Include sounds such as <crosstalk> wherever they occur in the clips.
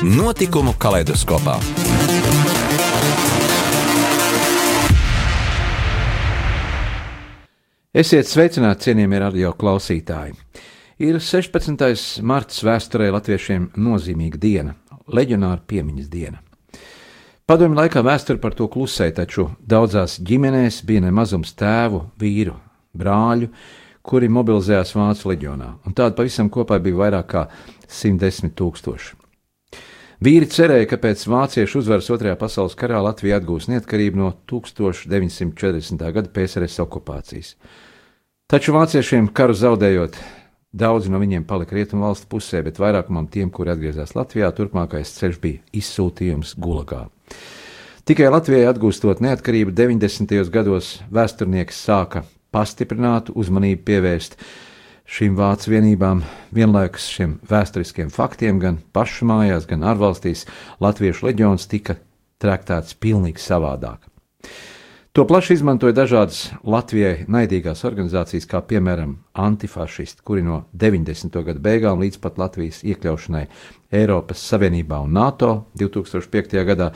Notikumu kaleidoskopā. Esiet sveicināti, cienījamie radio klausītāji! Ir 16. marts vēsturē latviešiem nozīmīga diena - leģionāra piemiņas diena. Padomju laikā vēsture par to klusēja, taču daudzās ģimenēs bija nemazums tēvu, vīru, brāļu, kuri mobilizējās Vācu leģionā, un tādu pavisam kopā bija vairāk kā 110 tūkstoši. Vīri cerēja, ka pēc vāciešu uzvaras Otrajā pasaules karā Latvija atgūs neatkarību no 1940. gada PSRS okupācijas. Taču vāciešiem karu zaudējot, daudzi no viņiem palika rietumu valstu pusē, bet vairākumam tiem, kuri atgriezās Latvijā, turpmākais ceļš bija izsūtījums Gulagā. Tikai Latvijai atgūstot neatkarību 90. gados vēsturnieks sāka pastiprinātu uzmanību pievērst šīm vācu vienībām, vienlaikus šiem vēsturiskiem faktiem, gan pašu mājās, gan ārvalstīs, Latviešu leģions tika traktēts pilnīgi savādāk. To plaši izmantoja dažādas Latvijai naidīgās organizācijas, kā piemēram antifašisti, kuri no 90. gada beigām līdz pat Latvijas iekļaušanai Eiropas Savienībā un NATO 2005. gadā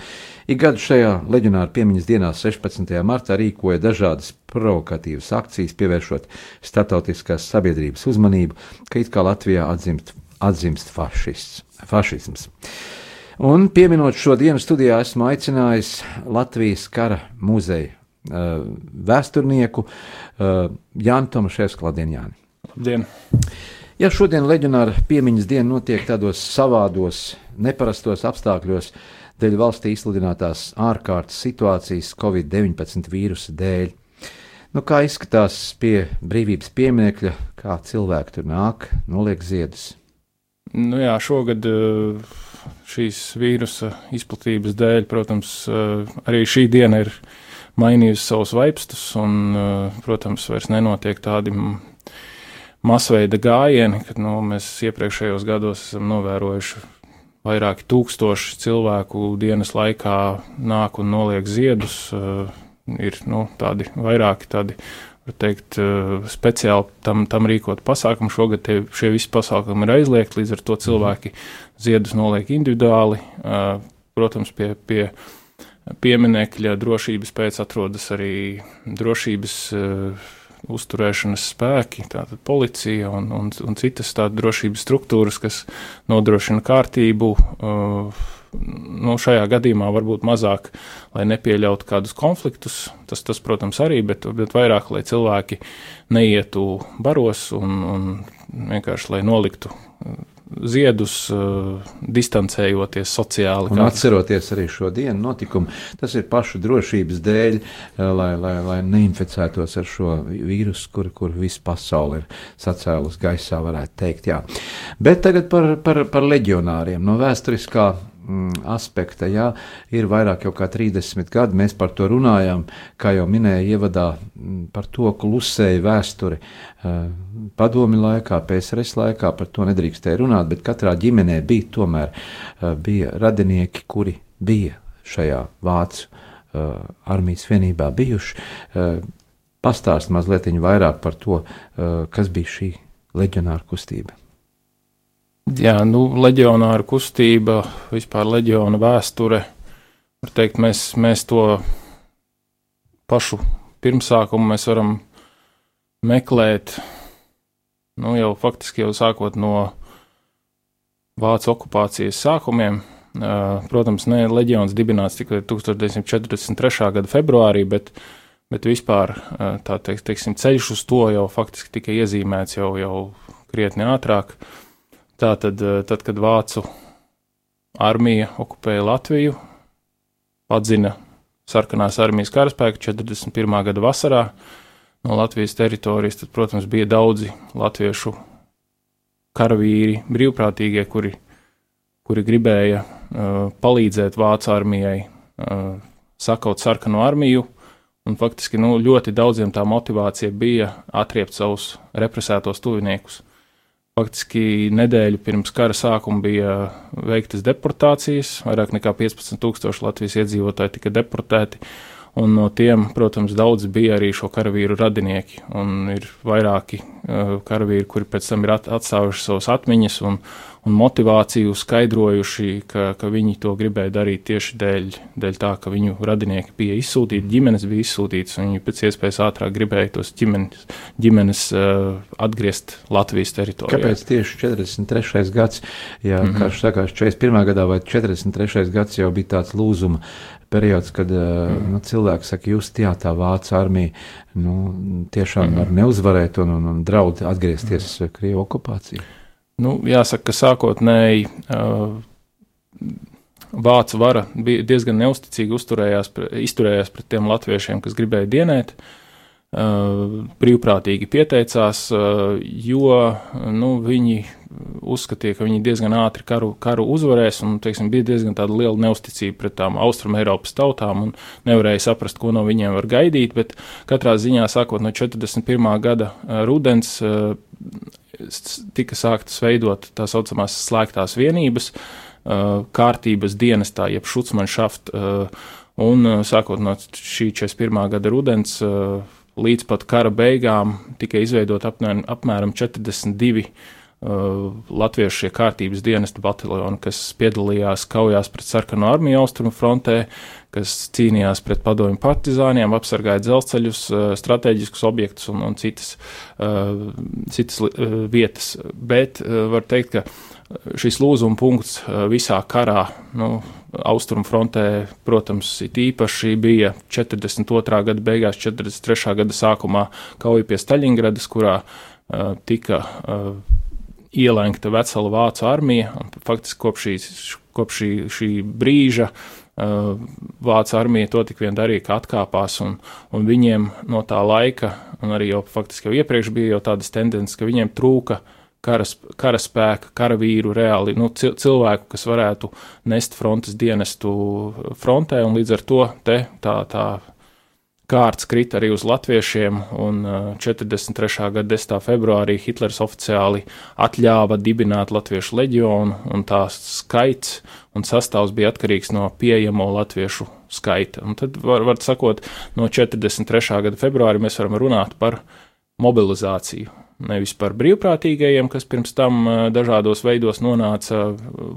ik gadu šajā leģionāra piemiņas dienā 16. martā rīkoja dažādas provokatīvas akcijas, pievēršot starptautiskās sabiedrības uzmanību, ka it kā Latvijā atzimst, atzimst fašists, fašisms. Un pieminot šo dienu studijā, esmu aicinājis Latvijas kara muzeja vēsturnieku Jānu Tomaševsku Ladienjāni. Labdien! Ja šodien leģionāra piemiņas diena notiek tādos savādos, neparastos apstākļos, dēļ valstī izsludinātās ārkārtas situācijas Covid-19 vīrusa dēļ, nu kā izskatās pie brīvības pieminiekļa, kā cilvēki tur nāk, noliek ziedus? Nu jā, šogad šīs vīrusa izplatības dēļ, protams, arī šī diena ir mainījusi savus vaipstus, un, protams, vairs nenotiek tādi masveida gājieni, kad nu, mēs iepriekšējos gados esam novērojuši vairāki tūkstoši cilvēku dienas laikā nāk un noliek ziedus. Uh, ir nu, tādi vairāki tādi, var teikt, uh, speciāli tam, tam rīkot pasākumu. Šogad tie, šie visi pasākumi ir aizliegti, līdz ar to cilvēki ziedus noliek individuāli. Protams, pie, pie pieminekļa drošības pēc atrodas arī drošības uh, uzturēšanas spēki, tātad policija un, un, un citas tādas drošības struktūras, kas nodrošina kārtību. Uh, nu, šajā gadījumā varbūt mazāk, lai nepieļautu kādus konfliktus. Tas, tas protams, arī, bet, bet vairāk, lai cilvēki neietu baros un, un vienkārši lai noliktu ziedus, uh, distancējoties sociāli. Un atceroties arī šo dienu notikumu, tas ir pašu drošības dēļ, uh, lai, lai, lai neinficētos ar šo vīrusu, kur, kur visa pasaule ir sacēlus gaisā, varētu teikt. Jā. Bet tagad par, par, par leģionāriem no vēsturiskā aspekta. Jā, ir vairāk kā 30 gadi, mēs par to runājam, kā jau minēju, ievadā mm, par to klusēja vēsture. Uh, padomi laikā, PSRS laikā par to nedrīkstēja runāt, bet katrā ģimenē bija tomēr uh, bija radinieki, kuri bija šajā vācu uh, armijas vienībā bijuši. Pastāst mazliet vairāk par to, kas bija šī leģionāra kustība. Jā, nu, leģionāra kustība, vispār leģiona vēsture. Teikt, mēs, mēs to pašu pirmsākumu mēs varam meklēt nu, jau faktiski jau sākot no Vācu okupācijas sākumiem. Protams, ne leģions dibināts tikai 1943. gada februārī, bet, bet vispār tā teiks, teiksim, ceļš uz to jau faktiski tika iezīmēts jau, jau krietni ātrāk. Uh, Tātad, eh, tad, kad Vācu armija okupēja Latviju, atzina sarkanās armijas karaspēku 41. gada vasarā no Latvijas teritorijas, tad, protams, bija daudzi latviešu karavīri, brīvprātīgie, kuri kuri gribēja palīdzēt Vācu armijai sakaut sarkanu armiju. Un faktiski nu, ļoti daudziem tā motivācija bija atriept savus represētos tuviniekus. Faktiski nedēļu pirms kara sākuma bija veiktas deportācijas, vairāk nekā 15,000 Latvijas iedzīvotāji tika deportēti. Un no tiem, protams, daudz bija arī šo karavīru radinieki. Un ir vairāki uh, karavīri, kuri pēc tam ir atstājuši savas atmiņas un, un motivāciju skaidrojuši, ka, ka viņi to gribēja darīt tieši dēļ, dēļ tā, ka viņu radinieki bija izsūtīti, ģimenes bija izsūtītas, un viņi pēc iespējas ātrāk gribēja tos ģimenes, ģimenes uh, atgriezt Latvijas teritorijā. Kāpēc tieši 43. gads, ja mm -hmm. karš sākās 41. gadā vai 43. gads jau bija tāds lūzuma periods, kad uh, mm. nu, cilvēki saka, jūs jā, tā vācu armija nu, tiešām mm. var neuzvarēt un, un, un draud atgriezties mm. Krievu okupācijā? Nu, jāsaka, ka sākotnēji uh, vācu vara bija diezgan neusticīgi uzturējās, izturējās pret tiem latviešiem, kas gribēja dienēt. Uh, brīvprātīgi pieteicās, uh, jo nu, viņi uzskatīja, ka viņi diezgan ātri karu, karu uzvarēs, un teiksim, bija diezgan liela neusticība pret tām Austrum Eiropas tautām, un nevarēja saprast, ko no viņiem var gaidīt. Bet katrā ziņā, sākot no 41. gada rudens, tika sāktas veidot tā saucamās slēgtās vienības, kārtības dienestā, jeb šucmanšaft, uh, un sākot no šī 41. gada rudens līdz pat kara beigām tika izveidot apmēram, apmēram 42 Uh, latviešu šie kārtības dienesta bataljoni, kas piedalījās kaujās pret sarkano armiju austrumu frontē, kas cīnījās pret padomju partizāniem, apsargāja dzelzceļus, uh, strateģiskus objektus un, un citas, uh, citas vietas. Bet var teikt, ka šis lūzuma punkts visā karā, nu, austrumu frontē, protams, it īpaši bija 42. gada beigās, 43. gada sākumā kauja pie Staļingradas, kurā tika ielenkta vesela vācu armija. Faktiski kopš, šīs, kopš šī, šī brīža uh, vācu armija to tik vien darīja, ka atkāpās, un, un viņiem no tā laika, un arī jau faktiski jau iepriekš bija jau tādas tendences, ka viņiem trūka karas, karaspēka, karavīru, reāli nu, cilvēku, kas varētu nest frontes dienestu frontē, un līdz ar to te tā, tā kārts krita arī uz latviešiem, un 43. gada 10. februārī Hitlers oficiāli atļāva dibināt latviešu leģionu, un tā skaits un sastāvs bija atkarīgs no pieejamo latviešu skaita. Un tad, var, var sakot, no 43. gada februāra mēs varam runāt par mobilizāciju. Nevis par brīvprātīgajiem, kas pirms tam dažādos veidos nonāca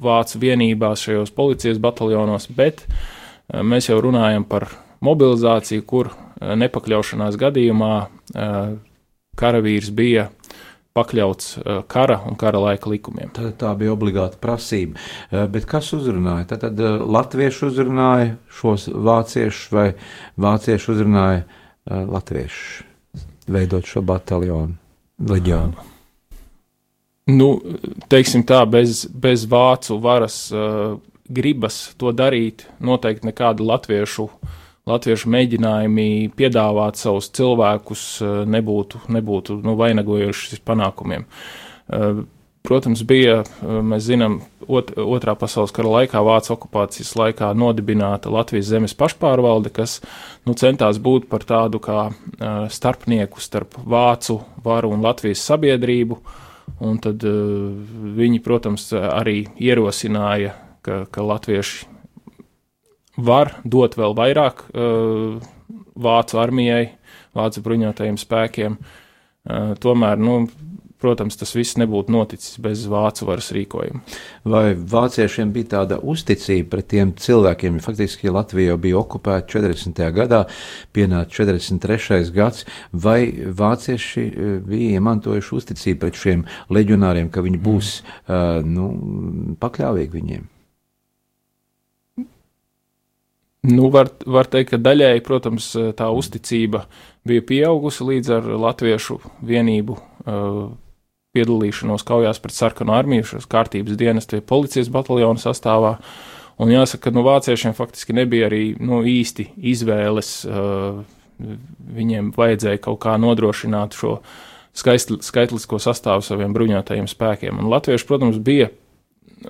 vācu vienībās, šajos policijas bataljonos, bet mēs jau runājam par mobilizāciju, kur eh, nepakļaušanās gadījumā eh, karavīrs bija pakļauts eh, kara un kara laika likumiem. Tā, tā bija obligāta prasība. Bet kas uzrunāja? Tad, tad latvieši uzrunāja šos vāciešus vai vācieši uzrunāja latviešus veidot šo bataljonu, leģionu? Nu, teiksim tā, bez, bez vācu varas uh, gribas to darīt, noteikti nekāda latviešu uh, latviešu mēģinājumi piedāvāt savus cilvēkus eh, nebūtu, nebūtu nu, vainagojuši panākumiem. Eh, protams, bija, eh, mēs zinām, ot, otrā pasaules kara laikā, Vācijas okupācijas laikā nodibināta Latvijas zemes pašpārvalde, kas nu, centās būt par tādu kā starpnieku starp Vācu varu un Latvijas sabiedrību. Un tad viņi, protams, arī ierosināja, ka, ka latvieši var dot vēl vairāk uh, vācu armijai, vācu bruņotajiem spēkiem. Uh, tomēr, nu, protams, tas viss nebūtu noticis bez vācu varas rīkojuma. Vai vāciešiem bija tāda uzticība pret tiem cilvēkiem? Faktiski Latvija jau bija okupēta 40. gadā, pienāca 43. gads, vai vācieši uh, bija iemantojuši uzticību pret šiem leģionāriem, ka viņi būs mm. uh, nu, pakļāvīgi viņiem? Nu, var, var teikt, ka daļēji, protams, tā uzticība bija pieaugusi līdz ar latviešu vienību uh, piedalīšanos kaujās pret sarkanu armiju, šās kārtības dienas, tie policijas bataljonu sastāvā. Un jāsaka, ka nu, vāciešiem faktiski nebija arī nu, īsti izvēles. Uh, viņiem vajadzēja kaut kā nodrošināt šo skaistli, skaitlisko sastāvu saviem bruņotajiem spēkiem. Un latvieši, protams, bija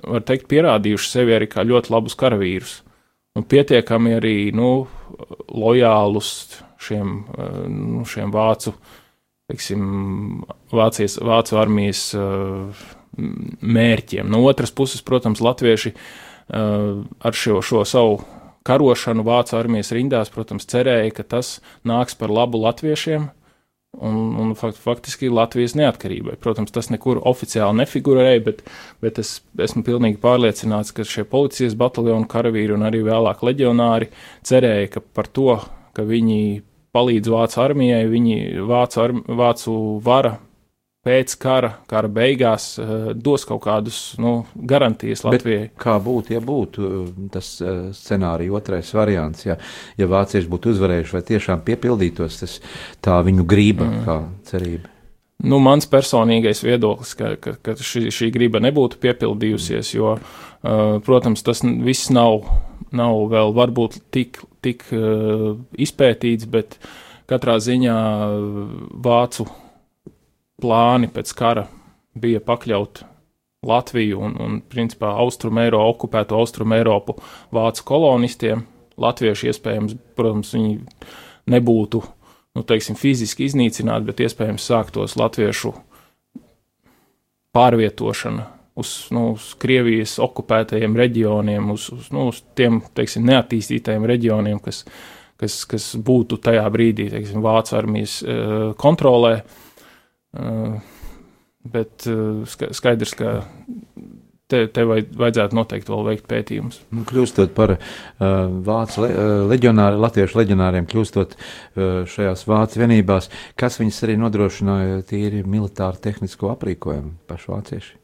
var teikt, pierādījuši sevi arī kā ļoti labus karavīrus. Un pietiekami arī nu, lojālus šiem, nu, šiem vācu, teiksim, Vācijas, vācu armijas mērķiem. No otras puses, protams, latvieši ar šo, šo savu karošanu Vācu armijas rindās, protams, cerēja, ka tas nāks par labu latviešiem un, un fakt, faktiski Latvijas neatkarībai. Protams, tas nekur oficiāli nefigurēja, bet, bet es esmu pilnīgi pārliecināts, ka šie policijas bataljonu karavīri un arī vēlāk leģionāri cerēja, ka par to, ka viņi palīdz Vācu armijai, viņi Vācu, ar, Vācu vara pēc kara, kara beigās uh, dos kaut kādus nu, garantijas Latvijai. Bet kā būtu, ja būtu eh, tas uh, scenārija otrais variants, ja, ja vācieši būtu uzvarējuši, vai tiešām piepildītos tas tā viņu grība, mm. kā cerība? Nu, mans personīgais viedoklis, ka, ka, ka šī, šī griba nebūtu piepildījusies, jo, protams, tas viss nav, nav vēl varbūt tik, tik izpētīts, bet katrā ziņā vācu plāni pēc kara bija pakļaut Latviju un, un principā Austrum Eiro, okupēto Austrum Eiropu vācu kolonistiem. Latvieši iespējams, protams, viņi nebūtu, nu, teiksim, fiziski iznīcināti, bet iespējams sāktos latviešu pārvietošana uz, nu, uz Krievijas okupētajiem reģioniem, uz, uz, nu, uz tiem, teiksim, neattīstītajiem reģioniem, kas, kas, kas būtu tajā brīdī, teiksim, Vācu armijas uh, kontrolē. Uh, bet uh, skaidrs, ka te, te vajadzētu noteikti vēl veikt pētījumus. Nu, kļūstot par uh, vācu le, leģionāri, latviešu leģionāriem, kļūstot uh, šajās vācu vienībās, kas viņus arī nodrošināja tīri militāru tehnisko aprīkojumu pašu vācieši?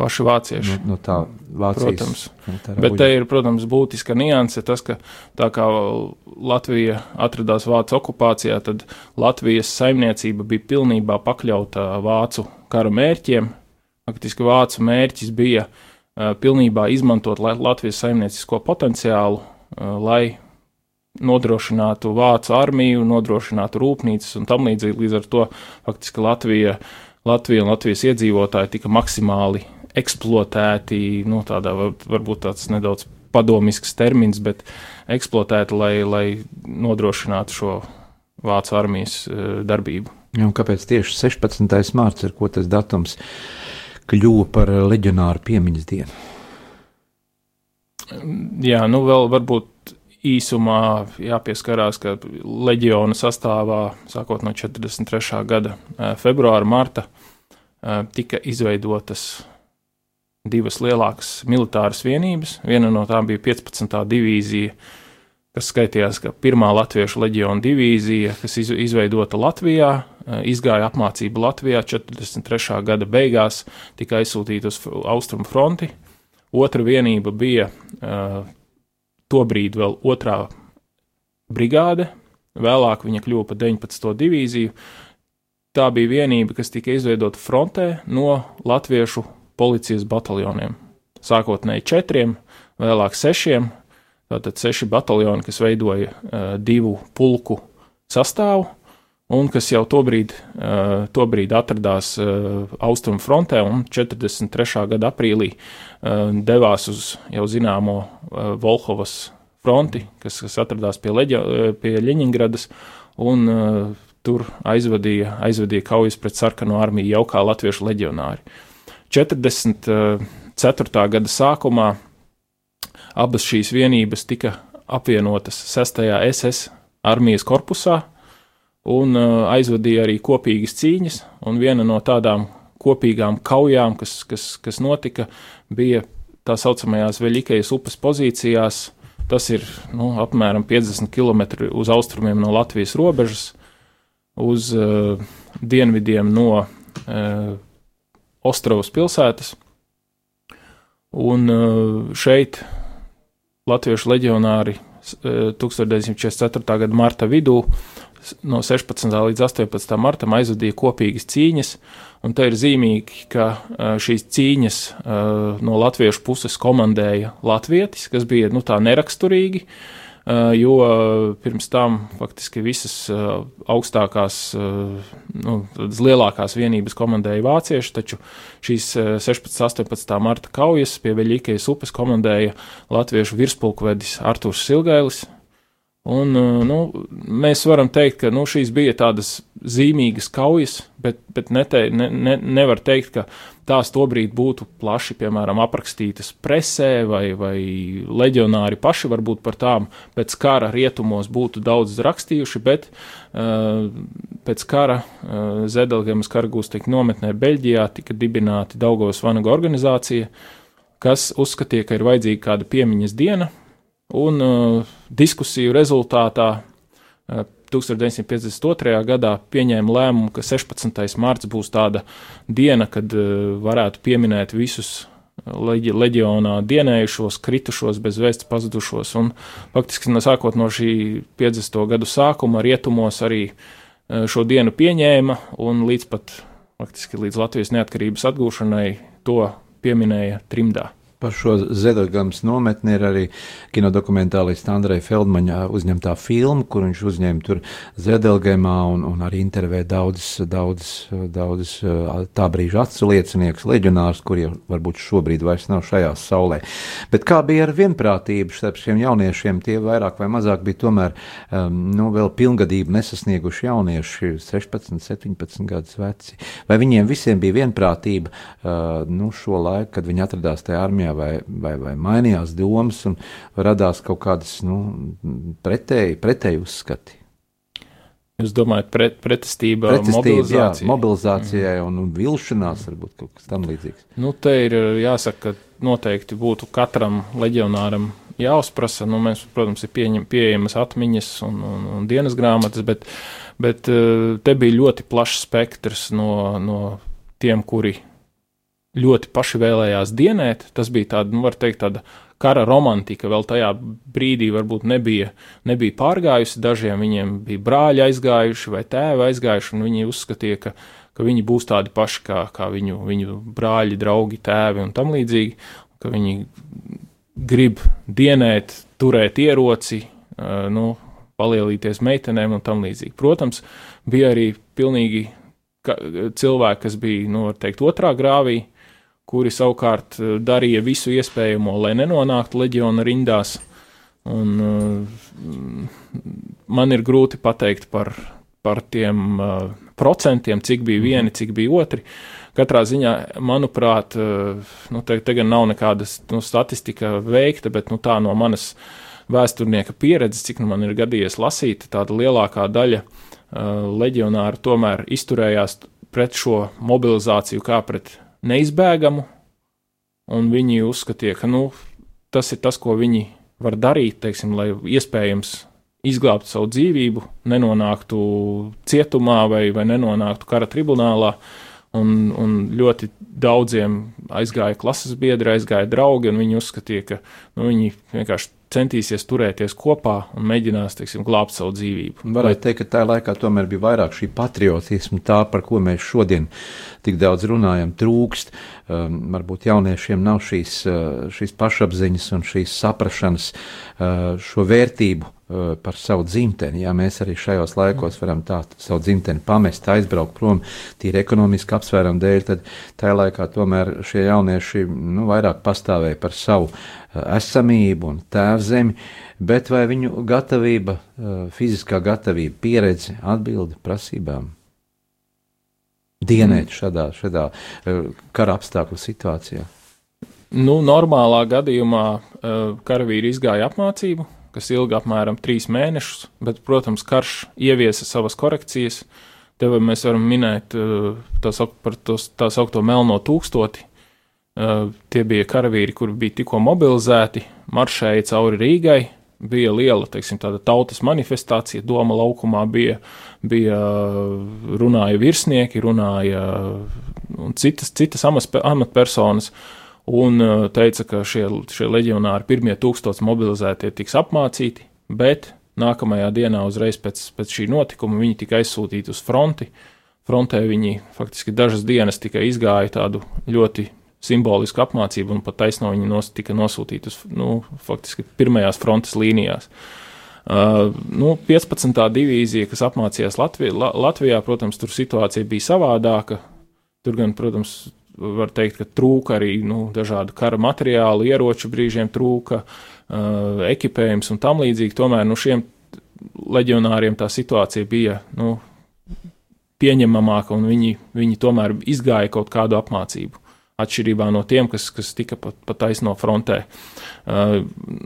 Paši vācieši. No, no tā Vācijas. Protams. Bet te ir, protams, būtiska nianse tas, ka tā kā Latvija atradās Vācu okupācijā, tad Latvijas saimniecība bija pilnībā pakļauta Vācu kara mērķiem. Faktiski Vācu mērķis bija uh, pilnībā izmantot Latvijas saimniecisko potenciālu, uh, lai nodrošinātu Vācu armiju, nodrošinātu rūpnīcas un tam līdzīgi. Līdz ar to faktiski Latvija, Latvija un Latvijas iedzīvotāji tika maksimāli eksploatēti, nu, tādā varbūt tāds nedaudz padomisks termins, bet eksploatēti, lai, lai nodrošinātu šo Vācu armijas uh, darbību. Ja, kāpēc tieši 16. mārts ir tas datums, kļuva par leģionāru piemiņas dienu? Jā, nu vēl varbūt īsumā jāpieskarās, ka leģiona sastāvā, sākot no 43. gada februāra, marta, tika izveidotas divas lielākas militāras vienības. Viena no tām bija 15. divīzija, kas skaitījās kā pirmā latviešu leģiona divīzija, kas izveidota Latvijā, eh, izgāja apmācību Latvijā 43. gada beigās, tika aizsūtīta uz Austrumu fronti. Otra vienība bija uh, tobrīd vēl otrā brigāde, vēlāk viņa kļuva par 19. divīziju. Tā bija vienība, kas tika izveidota frontē no latviešu policijas bataljoniem. Sākotnēji četriem, vēlāk sešiem. Tātad seši bataljoni, kas veidoja uh, divu pulku sastāvu, un kas jau tobrīd, uh, tobrīd atradās uh, Austrumu frontē, un 43. gada aprīlī uh, devās uz jau zināmo uh, Volhovas fronti, kas, kas atradās pie, Leģa, pie Ļeņingradas, un uh, tur aizvadīja, aizvadīja kaujas pret sarkano armiju jau kā latviešu leģionāri. Uh, 44. gada sākumā abas šīs vienības tika apvienotas 6. SS armijas korpusā un uh, aizvadīja arī kopīgas cīņas, un viena no tādām kopīgām kaujām, kas, kas, kas notika, bija tā saucamajās Veļikejas upes pozīcijās. Tas ir nu, apmēram 50 km uz austrumiem no Latvijas robežas, uz uh, dienvidiem no uh, Ostravas pilsētas. Un uh, šeit Latviešu leģionāri 1944. Uh, gada marta vidū no 16. līdz 18. martam aizvadīja kopīgas cīņas, un te ir zīmīgi, ka uh, šīs cīņas no latviešu puses komandēja latvietis, kas bija nu, tā neraksturīgi. Jo pirms tam faktiski visas augstākās, nu, lielākās vienības komandēja vācieši, taču šīs 16. 18. marta kaujas pie Veļīkijas upes komandēja latviešu virspulkvedis Artūrs Silgailis, Un, nu, mēs varam teikt, ka nu, šīs bija tādas zīmīgas kaujas, bet, bet nete, ne, ne, nevar teikt, ka tās tobrīd būtu plaši, piemēram, aprakstītas presē, vai, vai leģionāri paši varbūt par tām pēc kara rietumos būtu daudz rakstījuši, bet uh, pēc kara uh, Zedelgemas karagūstekņu nometnē Beļģijā tika dibināti Daugavas Vanaga organizācija, kas uzskatīja, ka ir vajadzīga kāda piemiņas diena, Un uh, diskusiju rezultātā uh, 1952. gadā pieņēma lēmumu, ka 16. marts būs tāda diena, kad uh, varētu pieminēt visus uh, leģi, leģionā dienējušos, kritušos, bez vēsts pazudušos. Un faktiski sākot no šī 50. gadu sākuma rietumos arī uh, šo dienu pieņēma un līdz pat faktiski līdz Latvijas neatkarības atgūšanai to pieminēja trimdā. Par šo Zedegams nometni ir arī kinodokumentālists Andreja Feldmaņa uzņemtā filma, kur viņš uzņēma tur Zedelgemā un, un arī intervē daudzas, daudzas, daudzas tā brīža acu liecinieks, leģionārs, kuriem varbūt šobrīd vairs nav šajā saulē. Bet kā bija ar vienprātību starp šiem jauniešiem, tie vairāk vai mazāk bija tomēr, um, nu, vēl pilngadību nesasnieguši jaunieši, 16, 17 gadus veci. Vai viņiem visiem bija vienprātība, uh, nu, šo laiku, kad viņi atradās tajā armijā? Armijā, vai, vai, vai mainījās domas un radās kaut kādas nu, pretēji, pretēji uzskati. Jūs domājat, pret, pretestība, pretestība mobilizācija. jā, mobilizācijai mm. un, un vilšanās, varbūt kaut kas tam līdzīgs? Nu, te ir jāsaka, ka noteikti būtu katram leģionāram jāuzprasa. Nu, mēs, protams, ir pieņem, pieejamas atmiņas un, un, un dienas grāmatas, bet, bet te bija ļoti plašs spektrs no, no tiem, kuri ļoti paši vēlējās dienēt. Tas bija tāds, nu, var teikt, tāda kara romantika. Vēl tajā brīdī varbūt nebija, nebija pārgājusi. Dažiem viņiem bija brāļi aizgājuši vai tēvi aizgājuši, un viņi uzskatīja, ka, ka viņi būs tādi paši kā, kā viņu, viņu brāļi, draugi, tēvi un tam līdzīgi. Ka viņi grib dienēt, turēt ieroci, nu, palielīties meitenēm un tam līdzīgi. Protams, bija arī pilnīgi cilvēki, kas bija, nu, teikt, otrā grāvī, uh, kuri savukārt eh, darīja visu iespējamo, lai nenonāktu leģiona rindās. Un, uh, man ir grūti pateikt par, par tiem uh, procentiem, cik bija vieni, cik bija otri. Katrā ziņā, manuprāt, uh, nu, te, te gan nav nekāda nu, statistika veikta, bet nu, tā no manas vēsturnieka pieredzes, cik nu man ir gadījies lasīt, tāda lielākā daļa leģionāru tomēr izturējās pret šo mobilizāciju kā pret neizbēgamu, un viņi uzskatīja, ka nu, tas ir tas, ko viņi var darīt, teiksim, lai iespējams izglābtu savu dzīvību, nenonāktu cietumā vai, vai nenonāktu kara tribunālā. Un, un ļoti daudziem aizgāja klases biedri, aizgāja draugi, un viņi uzskatīja, ka nu, viņi vienkārši centīsies turēties kopā un mēģinās, teiksim, glābt savu dzīvību. Varētu teikt, ka tajā laikā tomēr bija vairāk šī patriotisma, tā, par ko mēs šodien tik daudz runājam, trūkst. Um, varbūt jauniešiem nav šīs, uh, šīs pašapziņas un šīs saprašanas uh, šo vērtību par savu dzimteni. Jā, mēs arī šajos laikos varam tā savu dzimteni pamest, aizbraukt prom tīri ekonomiski apsvērumu dēļ, tad tajā laikā tomēr šie jaunieši nu, vairāk pastāvēja par savu esamību un tēvzemi, bet vai viņu gatavība, fiziskā gatavība, pieredze atbildi prasībām? Dienēt šādā, šādā kara apstākļu situācijā. Nu, normālā gadījumā karavīri izgāja apmācību, kas ilga apmēram trīs mēnešus, bet, protams, karš ieviesa savas korekcijas. Te mēs varam minēt to tā saucamo melno tūkstoti, Uh, tie bija karavīri, kuri bija tikko mobilizēti, maršēja cauri Rīgai. Bija liela teiksim, tautas manifestācija, Doma laukumā bija, bija runāja virsnieki, runāja citas, citas amatpersonas, un teica, ka šie, šie leģionāri, pirmie tūkstoši mobilizētie, tiks apmācīti, bet nākamajā dienā, uzreiz pēc, pēc šī notikuma, viņi tika aizsūtīti uz fronti. Frontē viņi faktiski dažas dienas tikai izgāja tādu ļoti simbolisku apmācību, un pat taisno viņi nos, tika nosūtīti uz nu, faktiski pirmajās frontes līnijās. Uh, nu, 15. divīzija, kas apmācījās Latvijā, La, Latvijā, protams, tur situācija bija savādāka. Tur gan, protams, var teikt, ka trūka arī nu, dažādu kara materiālu, ieroču brīžiem trūka, uh, ekipējums un tam līdzīgi. Tomēr nu, šiem leģionāriem tā situācija bija nu, pieņemamāka, un viņi, viņi tomēr izgāja kaut kādu apmācību. Atšķirībā no tiem, kas, kas tika pat, pat taisno frontē. Uh,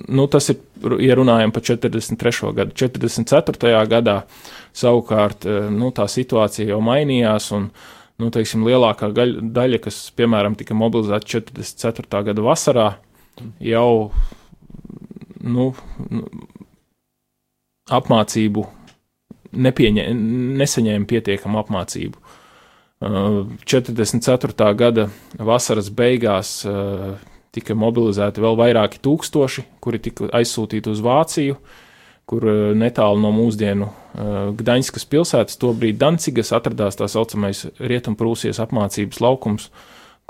nu, tas ir, ja runājam par 43. gadu. 44. gadā savukārt uh, nu, tā situācija jau mainījās, un nu, teiksim, lielākā daļa, kas, piemēram, tika mobilizēta 44. gada vasarā, jau nu, apmācību nepieņē, nesaņēma pietiekamu apmācību. 44. Uh, gada vasaras beigās uh, tika mobilizēti vēl vairāki tūkstoši, kuri tika aizsūtīti uz Vāciju, kur uh, netālu no mūsdienu Gdaņskas pilsētas, tobrīd Dancigas, atradās tā saucamais Rietumprūsijas apmācības laukums,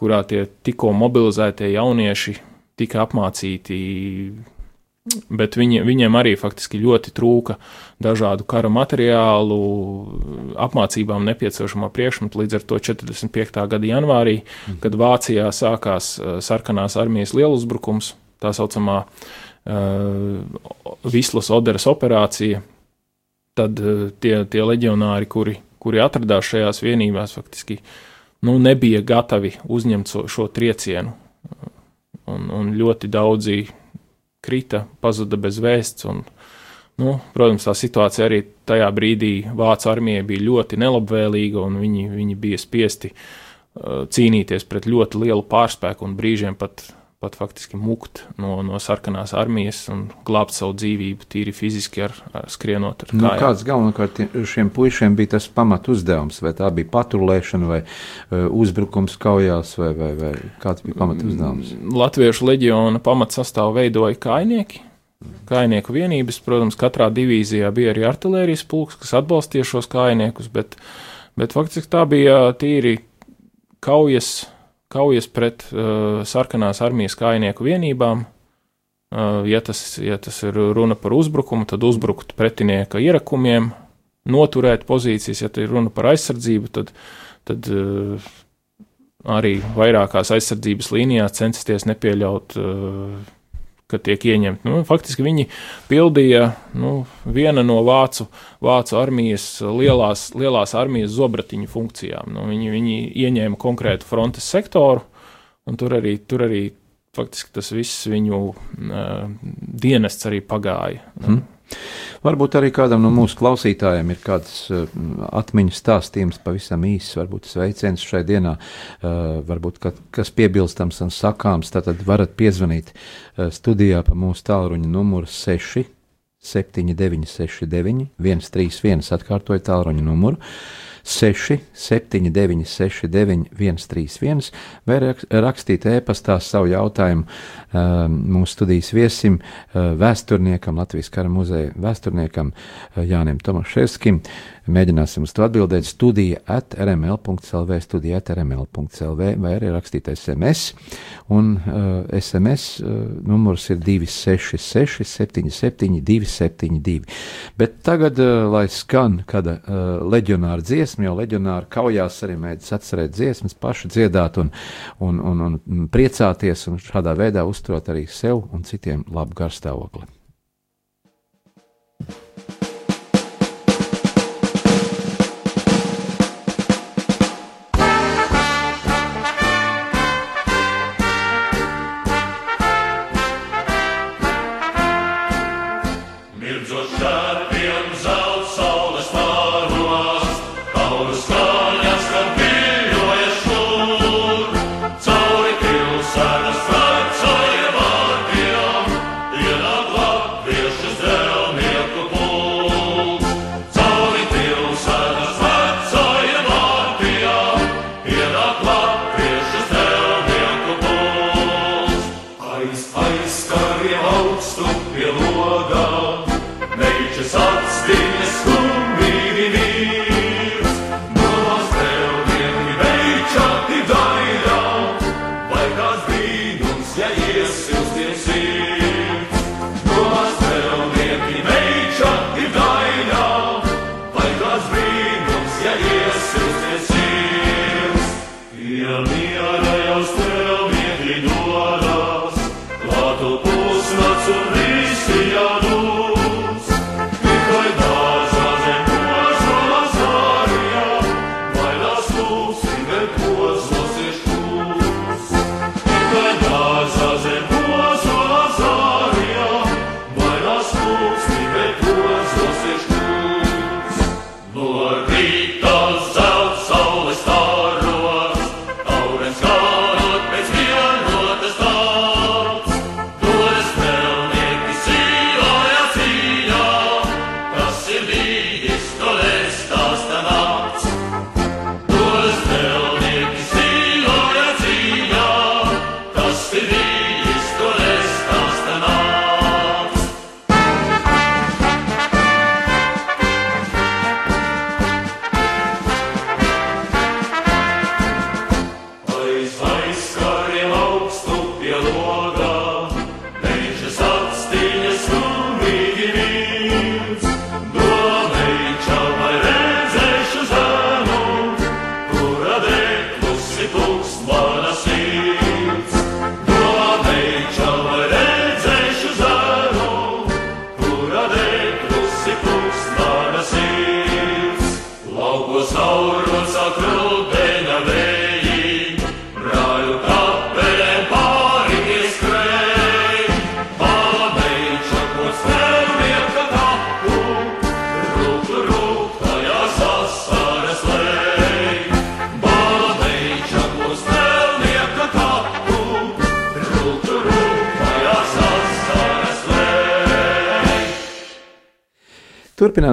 kurā tie tikko mobilizētie jaunieši tika apmācīti bet viņi, viņiem arī faktiski ļoti trūka dažādu kara materiālu, apmācībām nepieciešamo priekšmetu līdz ar to 45. gada janvārī, mm. kad Vācijā sākās uh, sarkanās armijas lieluzbrukums, tā saucamā uh, Vislas Oderas operācija, tad uh, tie, tie leģionāri, kuri, kuri atradās šajās vienībās, faktiski nu, nebija gatavi uzņemt šo, šo triecienu. Un, un ļoti daudzi krita, pazuda bez vēsts. Un, nu, protams, tā situācija arī tajā brīdī Vācu armijai bija ļoti nelabvēlīga, un viņi, viņi bija spiesti uh, cīnīties pret ļoti lielu pārspēku un brīžiem pat pat faktiski mukt no, no sarkanās armijas un glābt savu dzīvību tīri fiziski ar, ar skrienot. Ar nu, kāds galvenokārt šiem puišiem bija tas pamat uzdevums, vai tā bija patrulēšana vai uh, uzbrukums kaujās, vai, vai, vai kāds bija pamat uzdevums? Mm, Latviešu leģiona pamat sastāvu veidoja kainieki. Kainieku vienības, protams, katrā divīzijā bija arī artilērijas pulks, kas atbalstīja šos kainiekus, bet, bet faktiski tā bija tīri kaujas kaujas pret uh, sarkanās armijas kājnieku vienībām. Uh, ja, tas, ja tas ir runa par uzbrukumu, tad uzbrukt pretinieka ierakumiem, noturēt pozīcijas, ja ir runa par aizsardzību, tad, tad uh, arī vairākās aizsardzības līnijās censties nepieļaut uh, ka tiek ieņemti. Nu, faktiski viņi pildīja nu, viena no vācu, vācu armijas lielās, lielās armijas zobratiņu funkcijām. Nu, viņi, viņi ieņēma konkrētu frontes sektoru, un tur arī, tur arī faktiski tas viss viņu uh, dienests arī pagāja. Hmm. Varbūt arī kādam no mūsu klausītājiem ir kāds uh, atmiņas stāstījums, pavisam īss, varbūt sveiciens šai dienā, uh, varbūt kas piebilstams un sakāms, tad varat piezvanīt uh, studijā pa mūsu tālruņa numuru 6 7969 131 atkārtoju tālruņa numuru. 6, 7, 9, 6, 9, 1, 3, 1, vai rakstīt e-pastā savu jautājumu um, mūsu studijas viesim, uh, vēsturniekam, Latvijas kara muzeja vēsturniekam uh, Jānim Tomaševskim. Mēģināsim uz to atbildēt studija at rml.clv, studija at rml.clv vai arī rakstīt SMS. Un uh, SMS uh, numurs ir 266 77 272. Bet tagad, uh, lai skan kāda uh, leģionāra dziesma, jo leģionāra kaujās arī mēdz atcerēt dziesmas, paši dziedāt un, un, un, un priecāties un šādā veidā uzturot arī sev un citiem labu garstāvokli.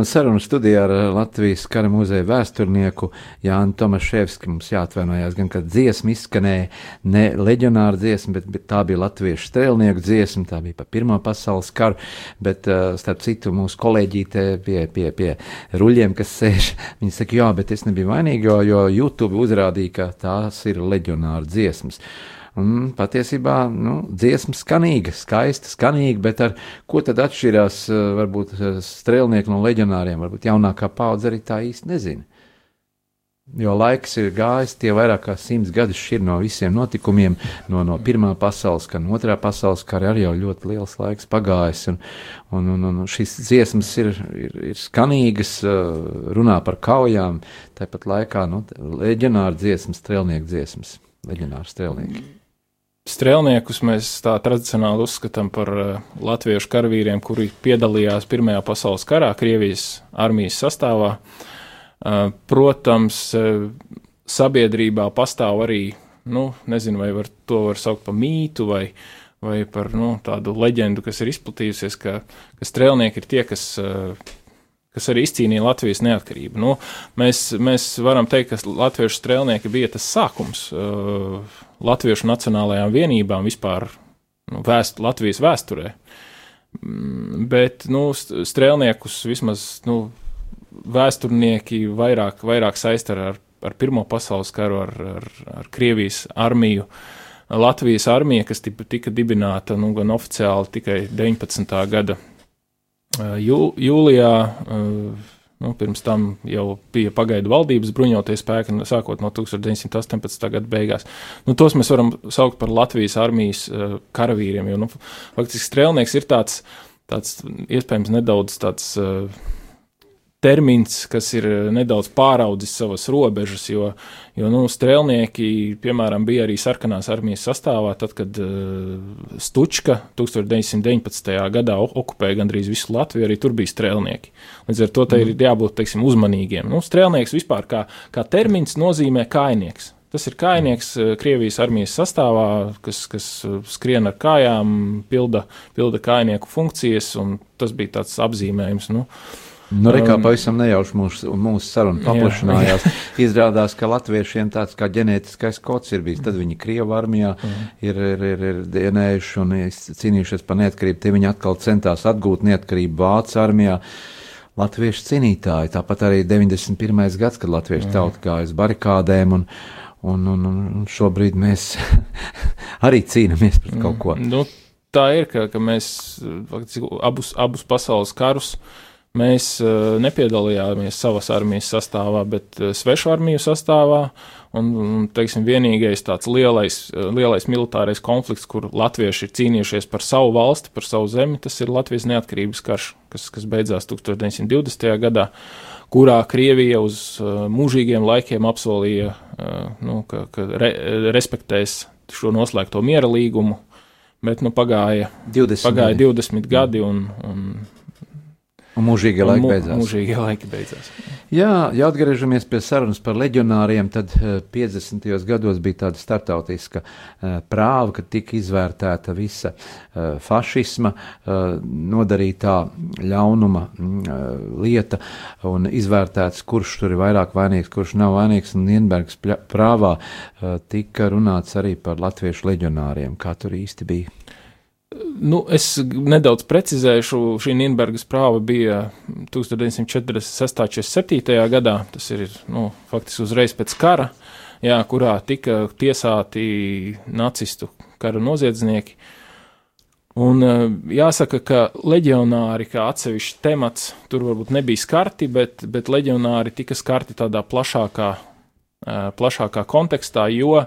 Turpinām sarunu studijā ar Latvijas kara muzeja vēsturnieku Jānu Tomaševski. Mums jāatvainojās gan, ka dziesma izskanēja ne leģionāra dziesma, bet, bet tā bija latviešu strēlnieku dziesma, tā bija pa Pirmā pasaules karu, bet uh, starp citu mūsu kolēģīte pie, pie, pie ruļiem, kas sēž, <laughs> viņi saka, jā, bet es nebiju vainīgi, jo, jo YouTube uzrādīja, ka tās ir leģionāra dziesmas. Un patiesībā nu, dziesma skanīga, skaista, skanīga, bet ar ko tad atšķirās eh, varbūt eh, strēlnieki no leģionāriem? Varbūt jaunākā paudze arī tā īsti nezina. Jo laiks ir gājis, tie vairāk kā simts gadus šķir no visiem notikumiem, no, no Pirmā pasaules kara, no Otrā pasaules kara arī jau ļoti liels laiks pagājis. Un, un, un, un šīs dziesmas ir, ir, ir skanīgas, eh, runā par kaujām, tāpat laikā nu, leģionāra dziesmas, strēlnieku dziesmas, leģionāra strēlnieki. Strēlniekus mēs tā tradicionāli uzskatām par uh, latviešu karavīriem, kuri piedalījās Pirmajā pasaules karā, Krievijas armijas sastāvā. Uh, protams, uh, sabiedrībā pastāv arī, nu, nezinu, vai var, to var saukt par mītu vai, vai par nu, tādu leģendu, kas ir izplatījusies, ka, ka strēlnieki ir tie, kas kas arī izcīnīja Latvijas neatkarību. Nu, mēs, mēs varam teikt, ka latviešu strēlnieki bija tas sākums uh, latviešu nacionālajām vienībām vispār nu, vēst, Latvijas vēsturē. Mm, bet nu, strēlniekus vismaz nu, vēsturnieki vairāk, vairāk saista ar, ar Pirmo pasaules karu, ar, ar, ar Krievijas armiju. Latvijas armija, kas tika dibināta nu, gan oficiāli tikai 19. gada Jū, jūlijā, nu, pirms tam jau bija pagaidu valdības bruņoties spēki, sākot no 1918. gada beigās. Nu, tos mēs varam saukt par Latvijas armijas karavīriem, jo, nu, faktiski strēlnieks ir tāds, tāds iespējams nedaudz tāds termins, kas ir eh, nedaudz pāraudzis savas robežas, jo, jo nu, strēlnieki, piemēram, bija arī sarkanās armijas sastāvā, tad, kad uh, Stučka 1919. gadā okupēja gandrīz visu Latviju, arī tur bija strēlnieki. Līdz ar to mm. ir jābūt, teiksim, uzmanīgiem. Nu, strēlnieks vispār kā, kā termins nozīmē kainieks. Tas ir kainieks eh, Krievijas armijas sastāvā, kas, kas skrien ar kājām, pilda, pilda kainieku funkcijas, un tas bija tāds apzīmējums. Nu, uh, Nu, re, kā um, pavisam nejauši mūsu, mūsu saruna paplašinājās. Jā. <laughs> Izrādās, ka latviešiem tāds kā ģenētiskais kods ir bijis. Tad viņi Krievu armijā mm. ir, ir, ir, ir dienējuši un cīnījušies par neatkarību. Tie viņi atkal centās atgūt neatkarību Vācu armijā. Latviešu cīnītāji, tāpat arī 91. gads, kad latviešu mm. tauta gāja uz barikādēm, un, un, un, un šobrīd mēs <laughs> arī cīnāmies pret kaut ko. Mm. Nu, tā ir, ka, ka mēs faktiski abus, abus pasaules karus uh, Mēs uh, nepiedalījāmies savas armijas sastāvā, bet uh, svešu armiju sastāvā. Un, un teiksim, vienīgais tāds lielais, uh, lielais militārais konflikts, kur latvieši ir cīnījušies par savu valsti, par savu zemi, tas ir Latvijas neatkarības karš, kas, kas beidzās 1920. gadā, kurā Krievija uz mūžīgiem laikiem apsolīja, nu, ka, ka re, respektēs šo noslēgto miera līgumu. Bet nu, pagāja 20, pagāja 20 gadi, un, un Un mūžīgie laiki beidzās. Mūžīgie laiki beidzās. Jā, ja atgriežamies pie sarunas par leģionāriem, tad 50. Eh, gados bija tāda startautiska uh, prāva, kad tika izvērtēta visa uh, fašisma nodarītā ļaunuma lieta un izvērtēts, kurš tur ir vairāk vainīgs, kurš nav vainīgs. Un Nienbergs prāvā tika runāts arī par latviešu leģionāriem, kā tur īsti bija. Nu, es nedaudz precizēšu, šī Nīderlandes prāva bija 1946. un 47. gadā. Tas ir nu, faktiski uzreiz pēc kara, jā, kurā tika tiesāti nacistu kara noziedznieki. Un jāsaka, ka leģionāri kā atsevišķs temats tur varbūt nebija skarti, bet, bet leģionāri tika skarti tādā plašākā, plašākā kontekstā, jo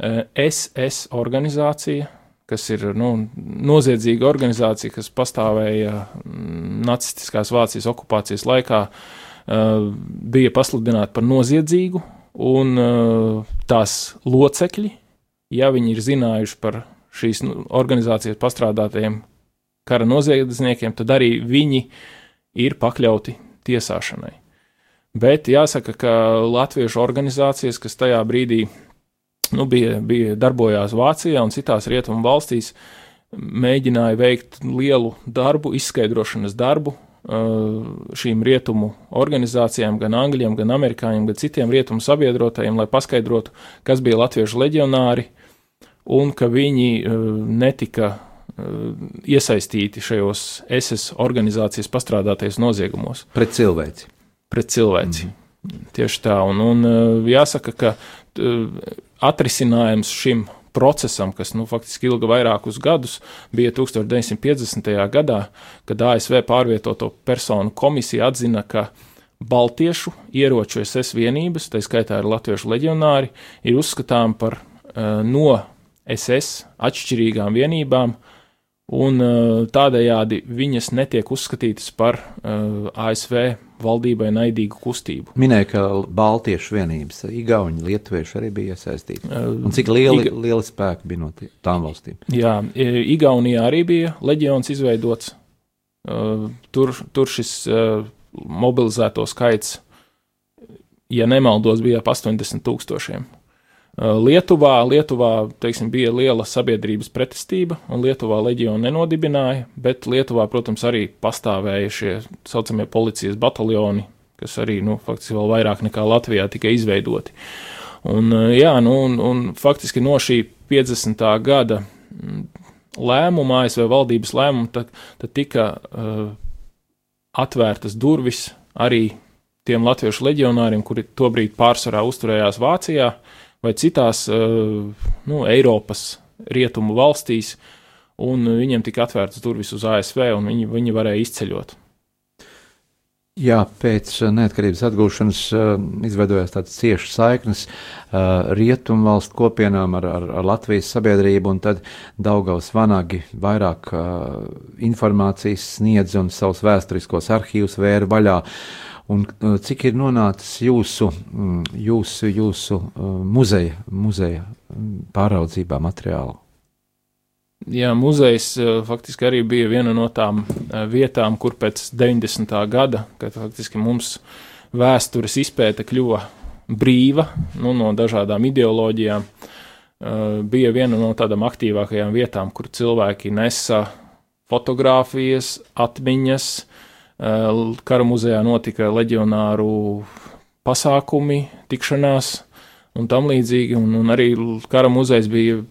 SS organizācija, kas ir nu, noziedzīga organizācija, kas pastāvēja mm, nacistiskās Vācijas okupācijas laikā, bija pasludināta par noziedzīgu, un tās locekļi, ja viņi ir zinājuši par šīs nu, organizācijas pastrādātajiem kara noziedzniekiem, tad arī viņi ir pakļauti tiesāšanai. Bet jāsaka, ka latviešu organizācijas, kas tajā brīdī nu, bija, bija darbojās Vācijā un citās rietumu valstīs, mēģināja veikt lielu darbu, izskaidrošanas darbu uh, šīm rietumu organizācijām, gan angļiem, gan amerikāņiem, gan citiem rietumu sabiedrotajiem, lai paskaidrotu, kas bija latviešu leģionāri, un ka viņi uh, netika uh, iesaistīti šajos SS organizācijas pastrādātajos noziegumos. Pret cilvēci. Pret cilvēci. Mm -hmm. Tieši tā, un, un jāsaka, ka atrisinājums šim procesam, kas nu, faktiski ilga vairākus gadus, bija 1950. gadā, kad ASV pārvietoto personu komisija atzina, ka Baltiešu ieroču SS vienības, tā skaitā ir latviešu leģionāri, ir uzskatām par uh, no SS atšķirīgām vienībām, un uh, tādējādi viņas netiek uzskatītas par uh, ASV valdībai naidīgu kustību. Minēja, ka Baltiešu vienības, Igauni, Lietuvieši arī bija iesaistīti. Un cik lieli, Iga... lieli spēki bija no tām valstīm? Jā, Igaunijā arī bija leģions izveidots. Tur, tur šis mobilizēto skaits, ja nemaldos, bija ap 80 tūkstošiem. Lietuvā, Lietuvā teiksim, bija liela sabiedrības pretestība, un Lietuvā leģionu nenodibināja, bet Lietuvā, protams, arī pastāvēja šie saucamie policijas bataljoni, kas arī, nu, faktiski vēl vairāk nekā Latvijā tika izveidoti. Un, jā, nu, un, un faktiski no šī 50. gada mm, lēmuma, ASV valdības lēmuma, tad, tad tika uh, atvērtas durvis arī tiem latviešu leģionāriem, kuri tobrīd pārsvarā uzturējās Vācijā, uh, vai citās nu, Eiropas rietumu valstīs, un viņiem tika atvērtas durvis uz ASV, un viņi, viņi varēja izceļot. Jā, pēc neatkarības atgūšanas izveidojās tādas ciešas saiknes uh, rietumu valstu kopienām ar, ar, ar Latvijas sabiedrību, un tad Daugavas vanagi vairāk informācijas sniedz un savus vēsturiskos arhīvus vēra vaļā. Uh, un uh, cik ir nonācis jūsu, mm, jūsu, jūsu uh, muzeja, muzeja mm, pāraudzībā materiālu? Jā, muzejs uh, faktiski arī bija viena no tām vietām, kur pēc 90. gada, kad faktiski mums vēstures izpēta kļuva brīva nu, no dažādām ideoloģijām, bija viena no tādām aktīvākajām vietām, kur cilvēki nesa fotogrāfijas, atmiņas, Kara muzejā notika leģionāru pasākumi, tikšanās un tam līdzīgi. Un, un arī kara muzejs bija,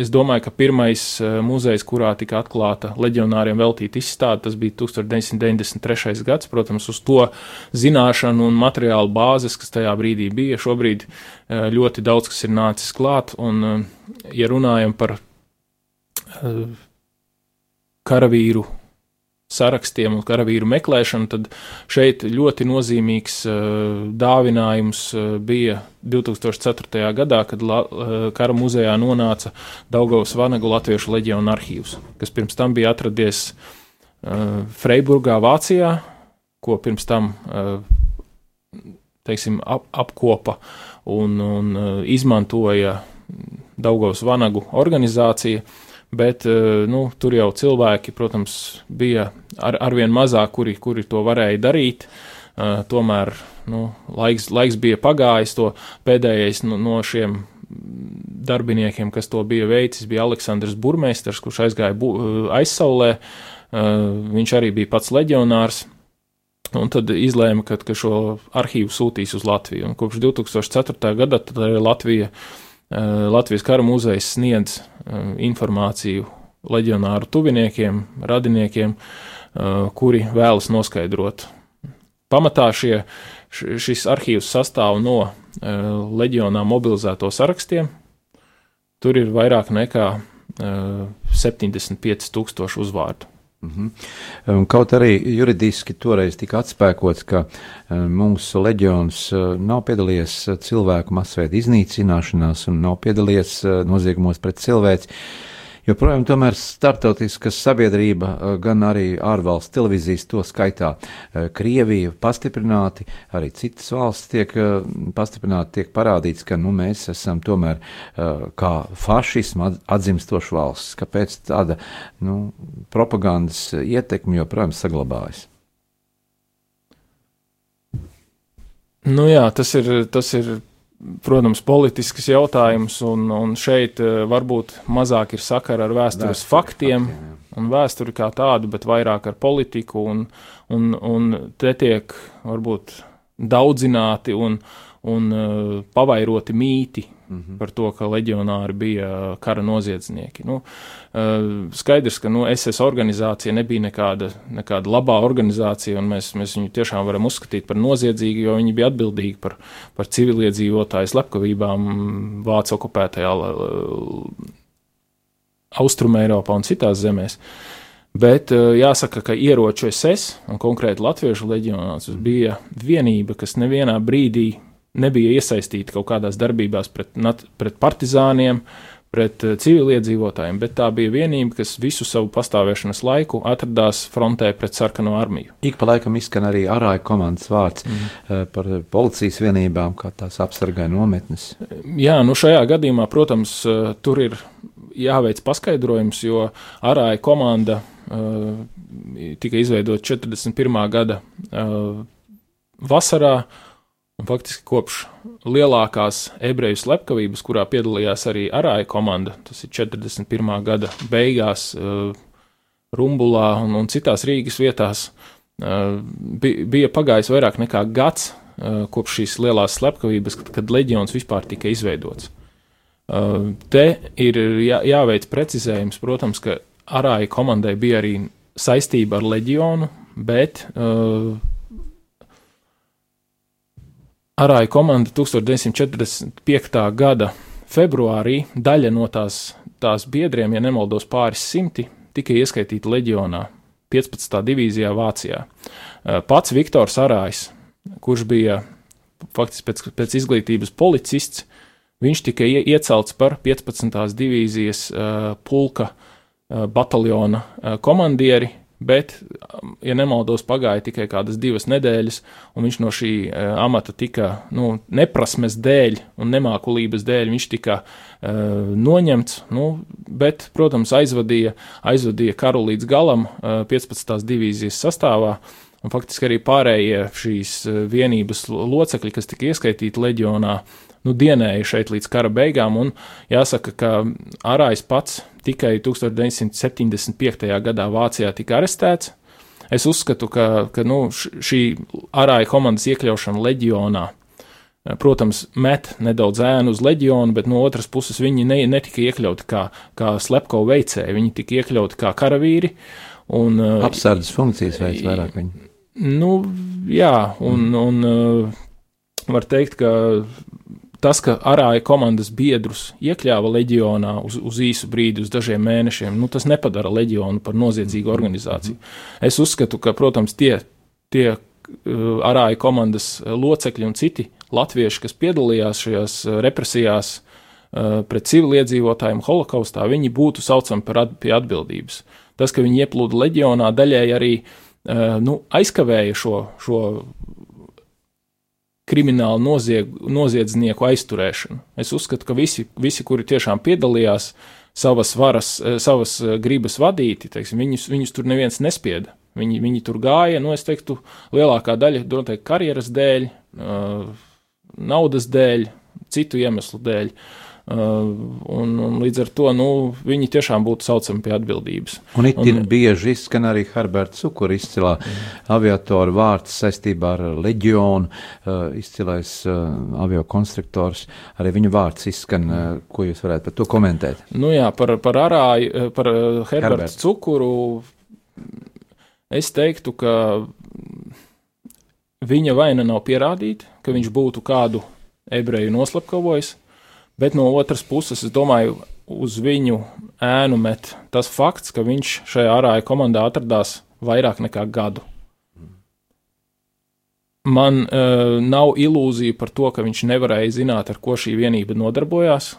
es domāju, ka pirmais muzejs, kurā tika atklāta leģionāriem veltīta izstāde, tas bija 1993. gads. Protams, uz to zināšanu un materiālu bāzes, kas tajā brīdī bija. Šobrīd ļoti daudz kas ir nācis klāt, un, ja runājam par karavīru sarakstiem un karavīru meklēšanu, tad šeit ļoti nozīmīgs uh, dāvinājums uh, bija 2004. gadā, kad la, uh, kara muzejā nonāca Daugavas Vanagu Latviešu leģionu arhīvs, kas pirms tam bija atradies Freiburgā, Vācijā, ko pirms tam teiksim, ap, apkopa un, un izmantoja Daugavas Vanagu organizācija bet eh, nu, tur jau cilvēki, protams, bija ar, arvien mazāk, kuri, kuri to varēja darīt. Uh, tomēr nu, laiks, laiks bija pagājis. To pēdējais no, no šiem darbiniekiem, kas to bija veicis, bija Aleksandrs Burmeisters, kurš aizgāja bu, eh, aizsaulē. Viņš arī bija pats leģionārs. Un tad izlēma, ka, ka šo arhīvu sūtīs uz Latviju. Un kopš 2004. gada Latvija uh, Eh, Latvijas kara muzejs sniedz eh, informāciju leģionāru tuviniekiem, radiniekiem, eh, kuri vēlas noskaidrot. Pamatā šie, šis arhīvs sastāv no leģionā mobilizēto sarakstiem. Tur ir vairāk nekā 75 tūkstoši uzvārdu. Mm -hmm. Kaut arī juridiski toreiz tika atspēkots, ka mūsu leģions nav piedalījies cilvēku masveida iznīcināšanās un nav piedalījies noziegumos pret cilvēci. Joprojām tomēr startautiska sabiedrība, eh, gan arī ārvalstu televīzijas, to skaitā eh, Krievija, pastiprināti, arī citas valsts tiek eh, pastiprināti, tiek parādīts, ka nu, mēs esam tomēr kā fašismu atzimstoša valsts. Kāpēc tāda nu, propagandas ietekme joprojām saglabājas? Nu jā, tas ir, tas ir protams, politisks jautājums, un, un šeit uh, varbūt mazāk ir sakara ar vēstures Vēstur, faktiem, faktiem un vēsturi kā tādu, bet vairāk ar politiku, un, un, un te tiek varbūt daudzināti un, un uh, pavairoti mīti mm -hmm. par to, ka leģionāri bija kara noziedznieki. Nu, uh, skaidrs, ka nu, SS organizācija nebija nekāda, nekāda labā organizācija, un mēs, mēs viņu tiešām varam uzskatīt par noziedzīgu, jo viņi bija atbildīgi par, par civiliedzīvotāju slepkavībām Vācu okupētajā Austrumē Eiropā un citās zemēs. Bet uh, jāsaka, ka ieroču SS un konkrēti Latviešu leģionāts bija vienība, kas nevienā brīdī nebija iesaistīti kaut kādās darbībās pret, pret partizāniem, pret eh, civiliedzīvotājiem, bet tā bija vienība, kas visu savu pastāvēšanas laiku atradās frontē pret sarkano armiju. Ik pa laikam izskan arī arāja komandas vārds mm. par policijas vienībām, kā tās apsargāja nometnes. Jā, nu šajā gadījumā, protams, eh, tur ir jāveic paskaidrojums, jo arāja komanda uh, tika izveidota 41. gada uh, vasarā, Un faktiski kopš lielākās ebreju slepkavības, kurā piedalījās arī Arāja komanda, tas ir 41. gada beigās, uh, Rumbulā un, un citās Rīgas vietās, uh, bija, pagājis vairāk nekā gads uh, kopš šīs lielās slepkavības, kad, kad leģions vispār tika izveidots. Te ir jā, jāveic precizējums, protams, ka Arāja komandai bija arī saistība ar leģionu, bet uh, Arāja komanda 1945. gada februārī daļa no tās, tās biedriem, ja nemaldos pāris simti, tika ieskaitīta leģionā 15. divīzijā Vācijā. Pats Viktors Arājs, kurš bija faktiski pēc, pēc izglītības policists, viņš tika ie, iecelts par 15. divīzijas uh, pulka uh, bataljona komandieri bet, um, ja nemaldos, pagāja tikai kādas divas nedēļas, un viņš no šī uh, amata tika, nu, neprasmes dēļ un nemākulības dēļ, viņš tika uh, noņemts, nu, bet, protams, aizvadīja, aizvadīja karu līdz galam uh, 15. divīzijas sastāvā. Un faktiski arī pārējie šīs uh, vienības locekļi, kas tika ieskaitīti leģionā, nu, dienēja šeit līdz kara beigām, un jāsaka, ka Arājs pats tikai 1975. gadā Vācijā tika arestēts. Es uzskatu, ka, ka nu, šī arāja komandas iekļaušana leģionā, eh, protams, met nedaudz ēnu uz leģionu, bet no otras puses viņi ne, netika iekļauti kā, kā slepko veicēji, viņi tika iekļauti kā karavīri. Un, eh, Apsardzes funkcijas veids vairāk viņi. Nu, jā, un, mm. un eh, var teikt, ka tas, ka arāja komandas biedrus iekļāva leģionā uz, uz īsu brīdi, uz dažiem mēnešiem, nu, tas nepadara leģionu par noziedzīgu organizāciju. Es uzskatu, ka, protams, tie, tie uh, arāja komandas locekļi un citi latvieši, kas piedalījās šajās uh, represijās uh, pret civiliedzīvotājiem holokaustā, viņi būtu saucami par at, pie atbildības. Tas, ka viņi ieplūda leģionā, daļēji arī nu, aizkavēja šo, šo kriminālu nozieg, noziedznieku aizturēšanu. Es uzskatu, ka visi, visi kuri tiešām piedalījās savas varas, eh, savas eh, gribas vadīti, teiksim, viņus, viņus tur neviens nespieda. Viņi, viņi tur gāja, nu, es teiktu, lielākā daļa noteikti karjeras dēļ, uh, naudas dēļ, citu iemeslu dēļ. Uh, un, un līdz ar to nu, viņi tiešām būtu saucami pie atbildības. Un itin un, bieži izskan arī Herberta Cukura izcilā aviatoru vārds saistībā ar leģionu, uh, izcilais uh, avio konstruktors. Arī viņu vārds izskan, uh, ko jūs varētu par to komentēt? Nu jā, par, par arāju, uh, par uh, Herberta Herbert. Cukuru es teiktu, ka viņa vaina nav pierādīta, ka viņš būtu kādu ebreju noslapkavojis. Bet no otras puses, es domāju, uz viņu ēnu met tas fakts, ka viņš šajā ārāja komandā atradās vairāk nekā gadu. Man uh, nav ilūzija par to, ka viņš nevarēja zināt, ar ko šī vienība nodarbojās.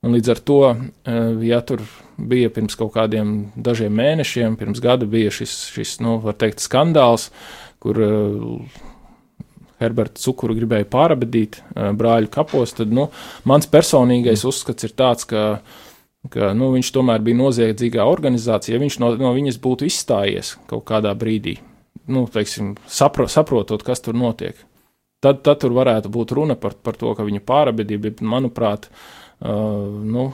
Un līdz ar to, uh, ja tur bija pirms kaut kādiem dažiem mēnešiem, pirms gada bija šis, šis nu, var teikt, skandāls, kur uh, Herberta cukuru gribēja pārabadīt brāļu kapos, tad nu, mans personīgais uzskats ir tāds, ka, ka nu, viņš tomēr bija noziedzīgā organizācija. Ja viņš no, no viņas būtu izstājies kaut kādā brīdī, nu, teiksim, sapro, saprotot, kas tur notiek, tad, tad tur varētu būt runa par, par to, ka viņa pārabadīja, bet manuprāt, uh, nu,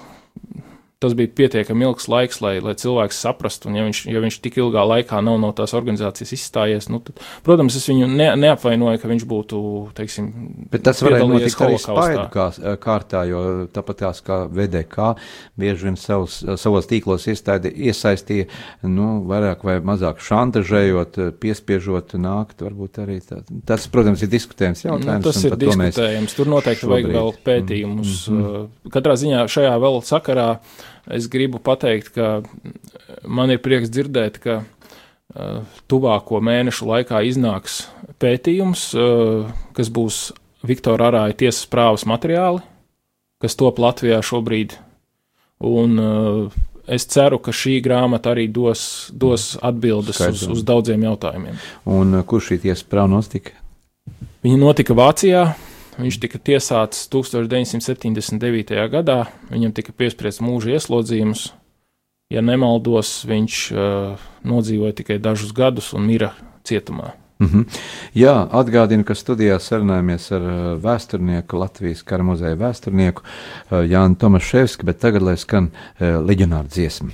tas bija pietiekami ilgs laiks, lai, lai cilvēks saprastu. Un, ja viņš, ja viņš tik ilgā laikā nav no tās organizācijas izstājies, nu, tad, protams, es viņu ne, neapvainoju, ka viņš būtu, teiksim, bet tas varēja notikt arī spaidu kā, kārtā, jo tāpat tās kā VDK bieži vien savus, savos tīklos iestādi, iesaistīja, nu, vairāk vai mazāk šantažējot, piespiežot nākt, varbūt arī tā, tas, protams, ir diskutējums jautājums. Nu, tas ir diskutējams, tur noteikti vajag vēl pētījumus. Mm -hmm. Katrā ziņā šajā vēl sakarā uh, es gribu pateikt, ka man ir prieks dzirdēt, ka tuvāko mēnešu laikā iznāks pētījums, kas būs Viktora Arāja tiesas prāvas materiāli, kas top Latvijā šobrīd. Un es ceru, ka šī grāmata arī dos, dos atbildes Skaidrs. uz, uz daudziem jautājumiem. Un kur šī tiesas prāva notika? Viņa notika Vācijā, Viņš tika tiesāts 1979. gadā, viņam tika piespriests mūža ieslodzījums. Ja nemaldos, viņš uh, nodzīvoja tikai dažus gadus un mira cietumā. Mm -hmm. Jā, atgādinu, ka studijā sarunājamies ar uh, vēsturnieku, Latvijas kara muzeja vēsturnieku uh, Jānu Tomaševski, bet tagad lai skan uh, leģionāra dziesma.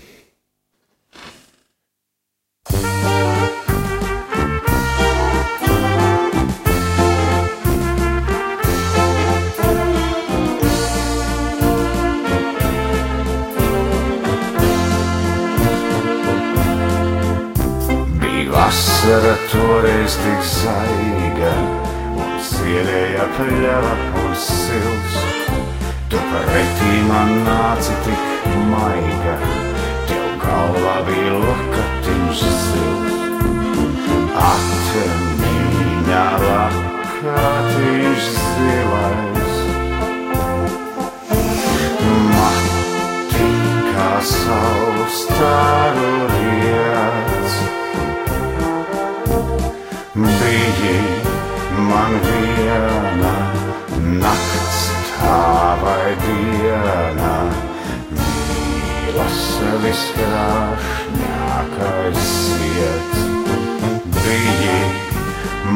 Vasara toreiz tik zaiga, un sierēja pļava un sils. Tu pretī man nāci tik maiga, tev galvā bija lokatiņš zils. Atmiņā lakatiņš zilais. Mati kā saules tāru riets man viena nakts, tā vai diena. Mīlas viskrāšņākais sirds, biji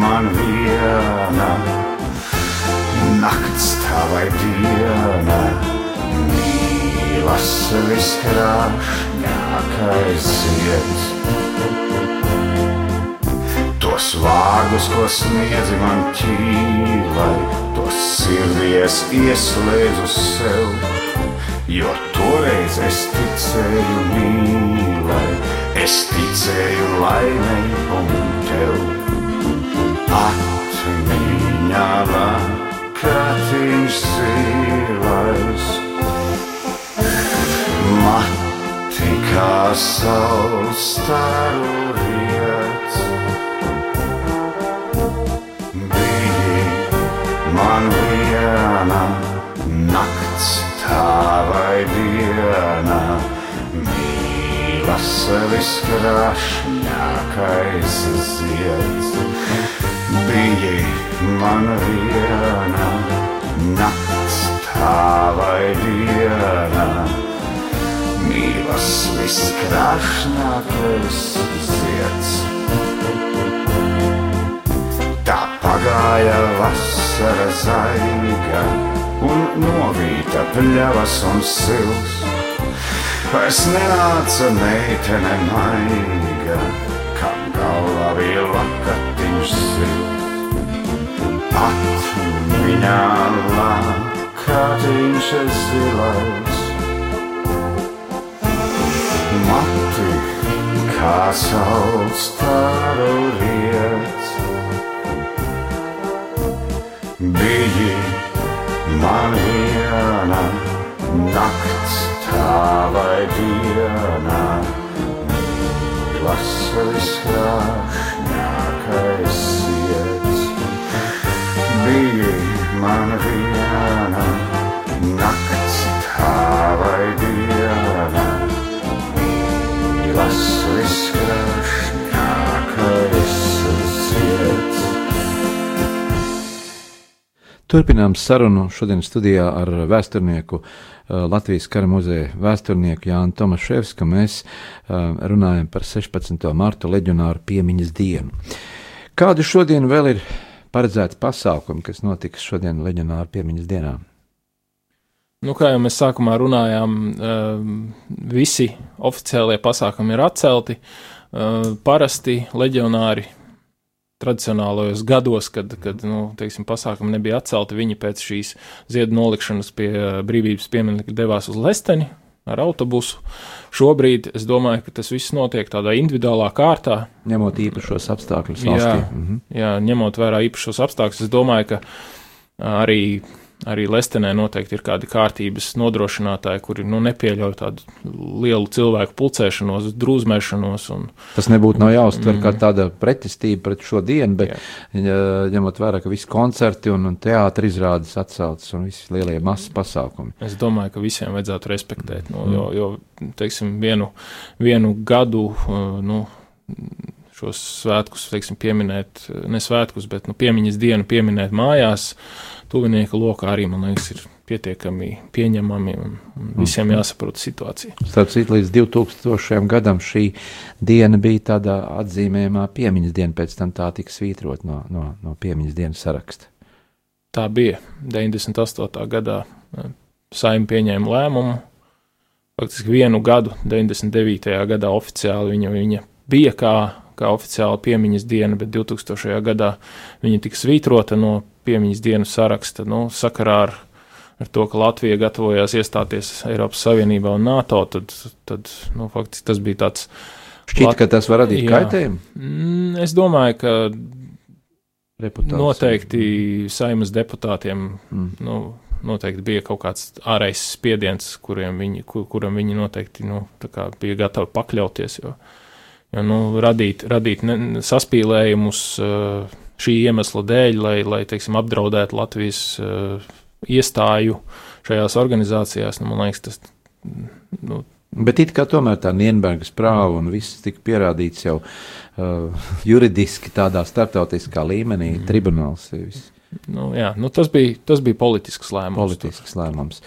man viena nakts, tā vai diena. Mīlas viskrāšņākais sirds. Tos vārdus, ko sniedzi man ķīlai, tos sirdies ieslēdzu sev, jo toreiz es ticēju mīlai, es ticēju laimei un tev. Atmiņā lakatiņš zilais, mati kā man viena nakts, tā vai diena, mīlas viskrāšņākais zieds. Bija man viena nakts, tā vai diena, mīlas viskrāšņākais zieds. Pagāja vasara zaiga un novīta pļavas un sils. Vairs nenāca meitene maiga, kam galvā bija lakatiņš sils. Atmiņā lakatiņš zilais. Mati kā sauc tādu riet. Biji man viena nakts, tā tavai dienā, mīlas viskrāšņākais iets. Bija man viena Turpinām sarunu šodien studijā ar vēsturnieku, eh, Latvijas kara muzeja vēsturnieku Jānu Tomaševsku. Mēs eh, runājam par 16. martu leģionāru piemiņas dienu. Kādi šodien vēl ir paredzēti pasākumi, kas notiks šodien leģionāru piemiņas dienā? Nu, kā jau mēs sākumā runājām, eh, visi oficiālie pasākumi ir atcelti. Parasti leģionāri tradicionālajos gados, kad, kad nu, teiksim, pasākumi nebija atcelti, viņi pēc šīs ziedu nolikšanas pie brīvības pieminiekta devās uz Lesteni ar autobusu. Šobrīd es domāju, ka tas viss notiek tādā individuālā kārtā. Ņemot īpašos apstākļus valstī. Jā, mhm. jā, ņemot vērā īpašos apstākļus, es domāju, ka arī arī Lestenē noteikti ir kādi kārtības nodrošinātāji, kuri nu, nepieļauj tādu lielu cilvēku pulcēšanos, drūzmēšanos. Un, Tas nebūtu nav jāuztver mm. kā tāda pretestība pret šo dienu, bet Jā. ņemot vērā, ka visi koncerti un, un teātris izrādes atceltas un visi lielie masas pasākumi. Es domāju, ka visiem vajadzētu respektēt, nu, mm. jo, jo teiksim, vienu, vienu gadu. Uh, nu, šos svētkus, teiksim, pieminēt, ne svētkus, bet nu, piemiņas dienu pieminēt mājās, tuvinieka lokā arī, man liekas, ir pietiekami pieņemami un, un visiem mhm. jāsaprot situācija. Starp citu, līdz 2000. gadam šī diena bija tāda atzīmējumā piemiņas diena, pēc tam tā tika svītrot no, no, no piemiņas dienas saraksta. Tā bija 98. gadā e, saima pieņēma lēmumu. Faktiski vienu gadu, 99. gadā oficiāli viņa, viņa bija kā, kā oficiāla piemiņas diena, bet 2000. gadā viņa tika svītrota no piemiņas dienu saraksta nu, sakarā ar, ar to, ka Latvija gatavojās iestāties Eiropas Savienībā un NATO, tad, tad nu, faktiski tas bija tāds. Šķiet, Lat... ka tas var radīt kaitējumu? Mm, es domāju, ka Reputācija. noteikti saimas deputātiem mm. nu, noteikti bija kaut kāds ārējs spiediens, viņi, kur, kuram viņi noteikti nu, bija gatavi pakļauties. Jo, jo nu, radīt, radīt ne, saspīlējumus. Uh, šī iemesla dēļ, lai, lai teiksim, apdraudētu Latvijas uh, iestāju šajās organizācijās. Nu, man liekas, tas. Nu, Bet it kā tomēr tā Nienbergas prāva un viss tika pierādīts jau uh, juridiski tādā starptautiskā līmenī, mm. tribunāls. Nu, jā, nu, tas, bija, tas bija politisks lēmums. Politisks lēmums.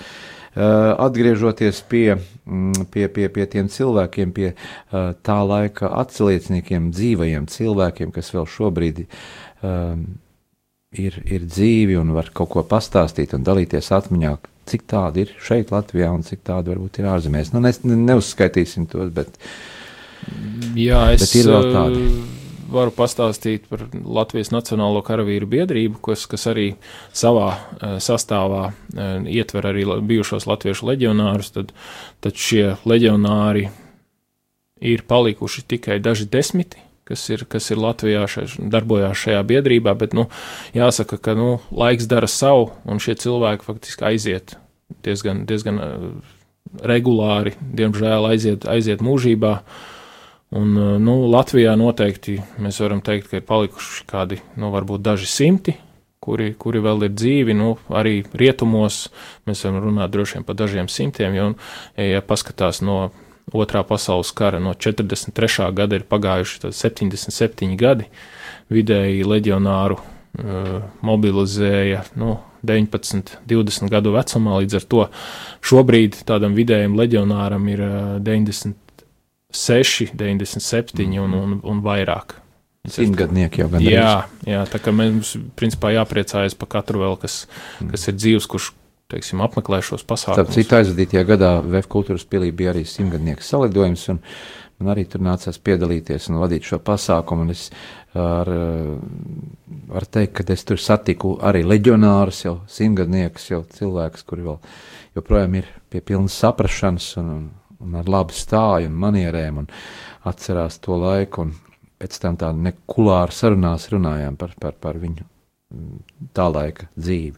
Uh, atgriežoties pie, mm, pie, pie, pie tiem cilvēkiem, pie uh, tā laika atslieciniekiem, dzīvajiem cilvēkiem, kas vēl šobrīd uh, um, ir, ir dzīvi un var kaut ko pastāstīt un dalīties atmiņā, cik tādi ir šeit, Latvijā, un cik tādi varbūt ir ārzemēs. Nu, ne, neuzskaitīsim tos, bet, Jā, es, bet ir vēl tādi. Uh, varu pastāstīt par Latvijas Nacionālo karavīru biedrību, kas, kas arī savā uh, sastāvā uh, ietver arī bijušos latviešu leģionārus. Tad, tad šie leģionāri ir palikuši tikai daži desmiti kas ir, kas ir Latvijā, šeit, darbojās šajā biedrībā, bet, nu, jāsaka, ka, nu, laiks dara savu, un šie cilvēki faktiski aiziet diezgan, diezgan uh, regulāri, diemžēl aiziet, aiziet mūžībā. Un, uh, nu, Latvijā noteikti mēs varam teikt, ka ir palikuši kādi, nu, varbūt daži simti, kuri, kuri vēl ir dzīvi, nu, arī rietumos mēs varam runāt droši vien par dažiem simtiem, jo, ja paskatās no otrā pasaules kara. No 43. gada ir pagājuši 77 gadi. Vidēji leģionāru uh, mobilizēja nu, 19, 20 gadu vecumā. Līdz ar to šobrīd tādam vidējam leģionāram ir uh, 96, 97 mm. un, un, un vairāk. Simtgadnieki jau gan ir. Jā, jā, tā kā mums principā jāpriecājas par katru vēl, kas, kas ir dzīves, kurš teiksim, apmeklē šos pasākumus. Citu, aizvadītajā gadā VF kultūras pilī bija arī simtgadnieku salidojums, un man arī tur nācās piedalīties un vadīt šo pasākumu. Un es ar, varu teikt, ka es tur satiku arī leģionārus, jau simtgadniekus, jau cilvēkus, kuri vēl joprojām ir pie pilnas saprašanas un, un, un ar labu stāju un manierēm un atcerās to laiku. Un pēc tam tā nekulāri sarunās runājām par, par, par viņu tā laika dzīvi.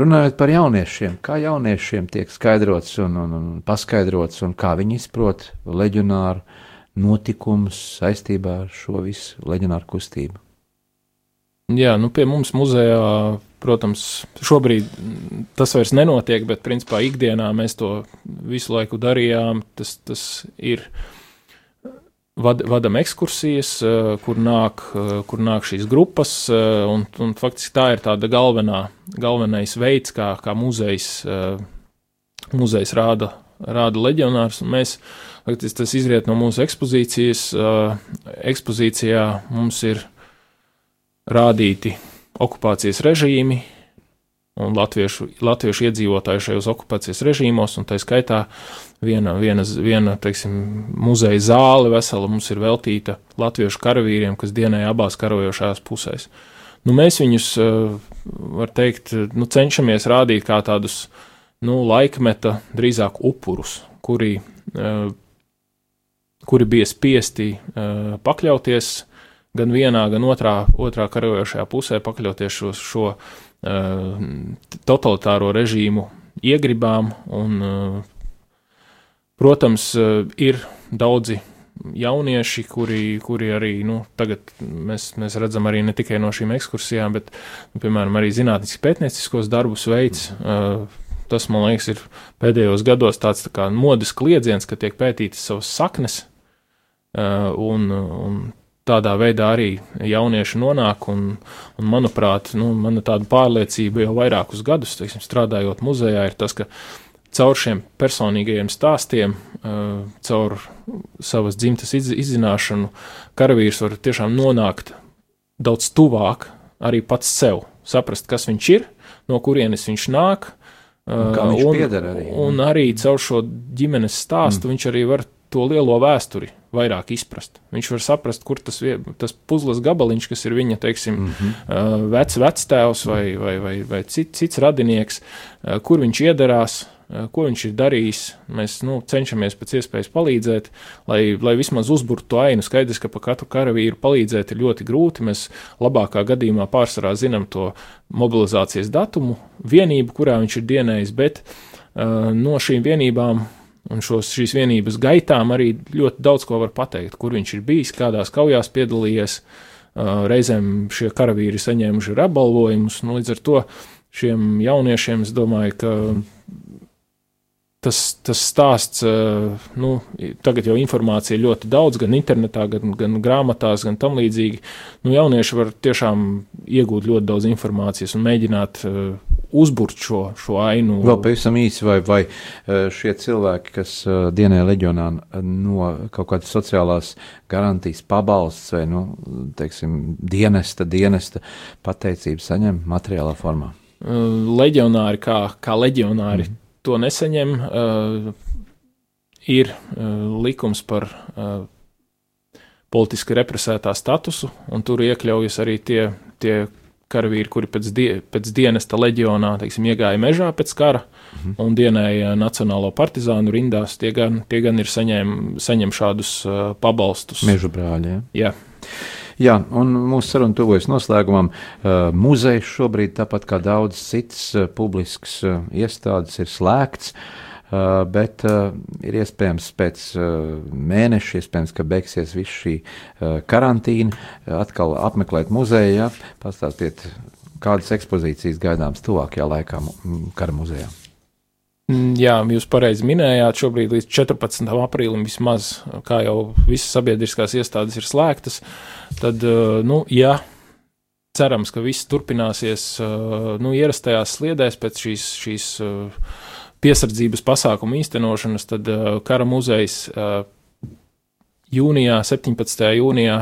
Runājot par jauniešiem, kā jauniešiem tiek skaidrots un, un, un paskaidrots, un kā viņi izprot leģionāru notikumus saistībā ar šo visu leģionāru kustību. Jā, nu pie mums muzejā, protams, šobrīd tas vairs nenotiek, bet principā ikdienā mēs to visu laiku darījām. Tas, tas ir vad, vadam ekskursijas, eh, kur nāk, eh, kur nāk šīs grupas, eh, un, un faktiski tā ir tāda galvenā, galvenais veids, kā, kā muzejs, muzejs rāda, rāda leģionārs, un mēs, faktiski tas izriet no mūsu ekspozīcijas, ekspozīcijā mums ir rādīti okupācijas režīmi un latviešu, latviešu iedzīvotāju šajos okupācijas režīmos, un tā skaitā viena, viena, viena teiksim, muzeja zāle vesela mums ir veltīta latviešu karavīriem, kas dienēja abās karojošās pusēs. Nu, mēs viņus, eh, var teikt, nu, cenšamies rādīt kā tādus nu, laikmeta drīzāk upurus, kuri, eh, kuri bija spiesti eh, pakļauties gan vienā, gan otrā, otrā karojošajā pusē pakļauties šo, šo totalitāro režīmu iegribām. Un, uh, protams, uh, ir daudzi jaunieši, kuri, kuri arī nu, tagad mēs, mēs redzam arī ne tikai no šīm ekskursijām, bet, nu, piemēram, arī zinātniski pētnieciskos darbus veids. Uh, tas, man liekas, ir pēdējos gados tāds tā modes kliedziens, ka tiek pētītas savas saknes, uh, un, un tādā veidā arī jaunieši nonāk. Un, un manuprāt, nu, mana tāda pārliecība jau vairākus gadus, teiksim, strādājot muzejā, ir tas, ka caur šiem personīgajiem stāstiem, caur savas dzimtas izzināšanu, karavīrs var tiešām nonākt daudz tuvāk arī pats sev, saprast, kas viņš ir, no kurienes viņš nāk. Un, un, arī, un arī caur šo ģimenes stāstu mm. viņš arī var to lielo vēsturi vairāk izprast. Viņš var saprast, kur tas, tas puzles gabaliņš, kas ir viņa, teiksim, mm -hmm. vec, vectēvs vai, vai, vai, vai cit, cits radinieks, kur viņš iedarās, ko viņš ir darījis. Mēs nu, cenšamies pēc iespējas palīdzēt, lai, lai vismaz uzburtu ainu. Skaidrs, ka par katru karavīru palīdzēt ir ļoti grūti. Mēs labākā gadījumā pārsvarā zinām to mobilizācijas datumu, vienību, kurā viņš ir dienējis, bet uh, no šīm vienībām Un šos, šīs vienības gaitām arī ļoti daudz ko var pateikt, kur viņš ir bijis, kādās kaujās piedalījies. Reizēm šie karavīri saņēmuši apbalvojumus. Nu, līdz ar to šiem jauniešiem es domāju, ka tas, tas stāsts, nu, tagad jau informācija ir ļoti daudz, gan internetā, gan, gan grāmatās, gan tam līdzīgi. Nu, jaunieši var tiešām iegūt ļoti daudz informācijas un mēģināt uh, uzburt šo, šo ainu. Vēl pavisam īsi, vai, vai šie cilvēki, kas dienē leģionā no kaut kādas sociālās garantijas pabalsts vai, nu, teiksim, dienesta, dienesta pateicības saņem materiālā formā? Leģionāri kā, kā leģionāri mm to nesaņem. Uh, ir uh, likums par uh, politiski represētā statusu, un tur iekļaujas arī tie, tie karavīri, kuri pēc, die, pēc dienesta leģionā teiksim, iegāja mežā pēc kara mhm. un dienēja Nacionālo partizānu rindās. Tie gan, tie gan ir saņēm, saņem šādus pabalstus. Meža brāļi. Ja? Jā. Jā, un mūsu saruna tuvojas noslēgumam. Uh, muzejs šobrīd, tāpat kā daudz citas uh, publiskas uh, iestādes, ir slēgts. Uh, bet uh, ir iespējams pēc uh, mēneša, iespējams, ka beigsies viss šī karantīna, atkal apmeklēt muzeju, ja? pastāstiet, kādas ekspozīcijas gaidāmas tuvākajā laikā kara muzejā. Mm, jā, jūs pareizi minējāt, šobrīd līdz 14. aprīlim vismaz, kā jau visas sabiedriskās iestādes ir slēgtas, tad, uh, nu, ja cerams, ka viss turpināsies, uh, nu, ierastajās sliedēs pēc šīs, šīs uh, piesardzības pasākumu īstenošanas, tad kara muzejs jūnijā, 17. jūnijā,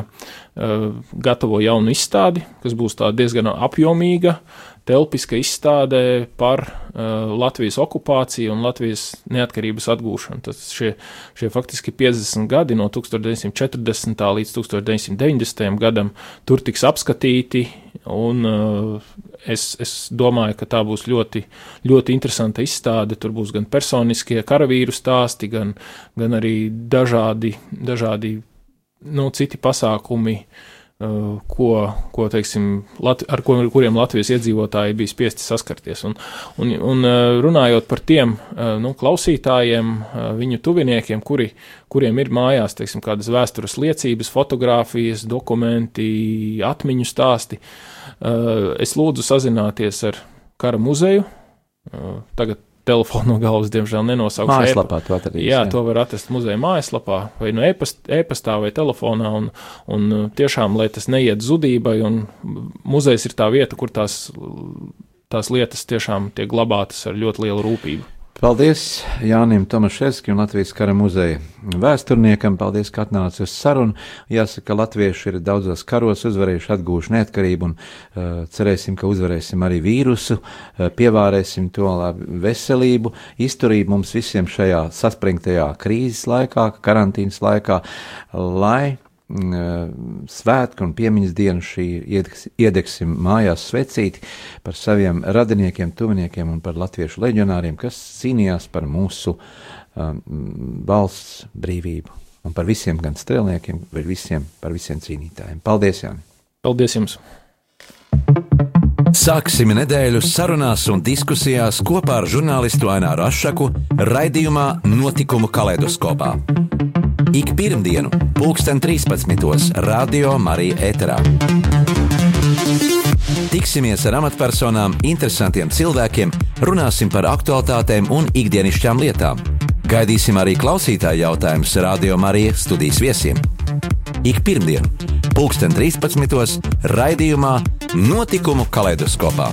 gatavo jaunu izstādi, kas būs diezgan apjomīga, telpiska izstādē par uh, Latvijas okupāciju un Latvijas neatkarības atgūšanu. Tas šie, šie faktiski 50 gadi no 1940. līdz 1990. gadam tur tiks apskatīti, un uh, es, es domāju, ka tā būs ļoti, ļoti interesanta izstāde. Tur būs gan personiskie karavīru stāsti, gan, gan arī dažādi, dažādi nu, citi pasākumi. Ko, ko teiksim, Lat ar ko, kuriem Latvijas iedzīvotāji bija spiesti saskarties. Un, un, un runājot par tiem nu, klausītājiem, viņu tuviniekiem, kuri, kuriem ir mājās teiksim, kādas vēstures liecības, fotografijas, dokumenti, atmiņu stāsti, es lūdzu sazināties ar kara muzeju. Tagad telefonu no galvas, diemžēl, nenosaukšu. Mājaslapā to atradīs. Jā, jā, to var atrast muzeja mājaslapā vai no e-pastā vai telefonā. Un, un tiešām, lai tas neiet zudībai, un muzejs ir tā vieta, kur tās, tās lietas tiešām tiek glabātas ar ļoti lielu rūpību. Paldies Jānim Tomaševskim, Latvijas kara muzeja vēsturniekam. Paldies, ka atnāci uz sarunu. Jāsaka, latvieši ir daudzos karos uzvarējuši, atguvuši neatkarību un uh, cerēsim, ka uzvarēsim arī vīrusu, uh, pievārēsim to labi veselību, izturību mums visiem šajā saspringtajā krīzes laikā, karantīnas laikā, lai svētku un piemiņas dienu šī iedegsim mājās svecīti par saviem radiniekiem, tuviniekiem un par latviešu leģionāriem, kas cīnījās par mūsu um, valsts brīvību un par visiem gan strēlniekiem, bet visiem par visiem cīnītājiem. Paldies, Jāni! Paldies jums! Sāksim nedēļu sarunās un diskusijās kopā ar žurnālistu Aināru Ašaku raidījumā Notikumu kaleidoskopā. Ik pirmdienu, pulksten 13. Radio Marija Eterā. Tiksimies ar amatpersonām, interesantiem cilvēkiem, runāsim par aktuālitātēm un ikdienišķām lietām. Gaidīsim arī klausītāju jautājumus Radio Marija studijas viesiem. Ik pirmdienu, pulksten 13. raidījumā Notikumu kaleidoskopā.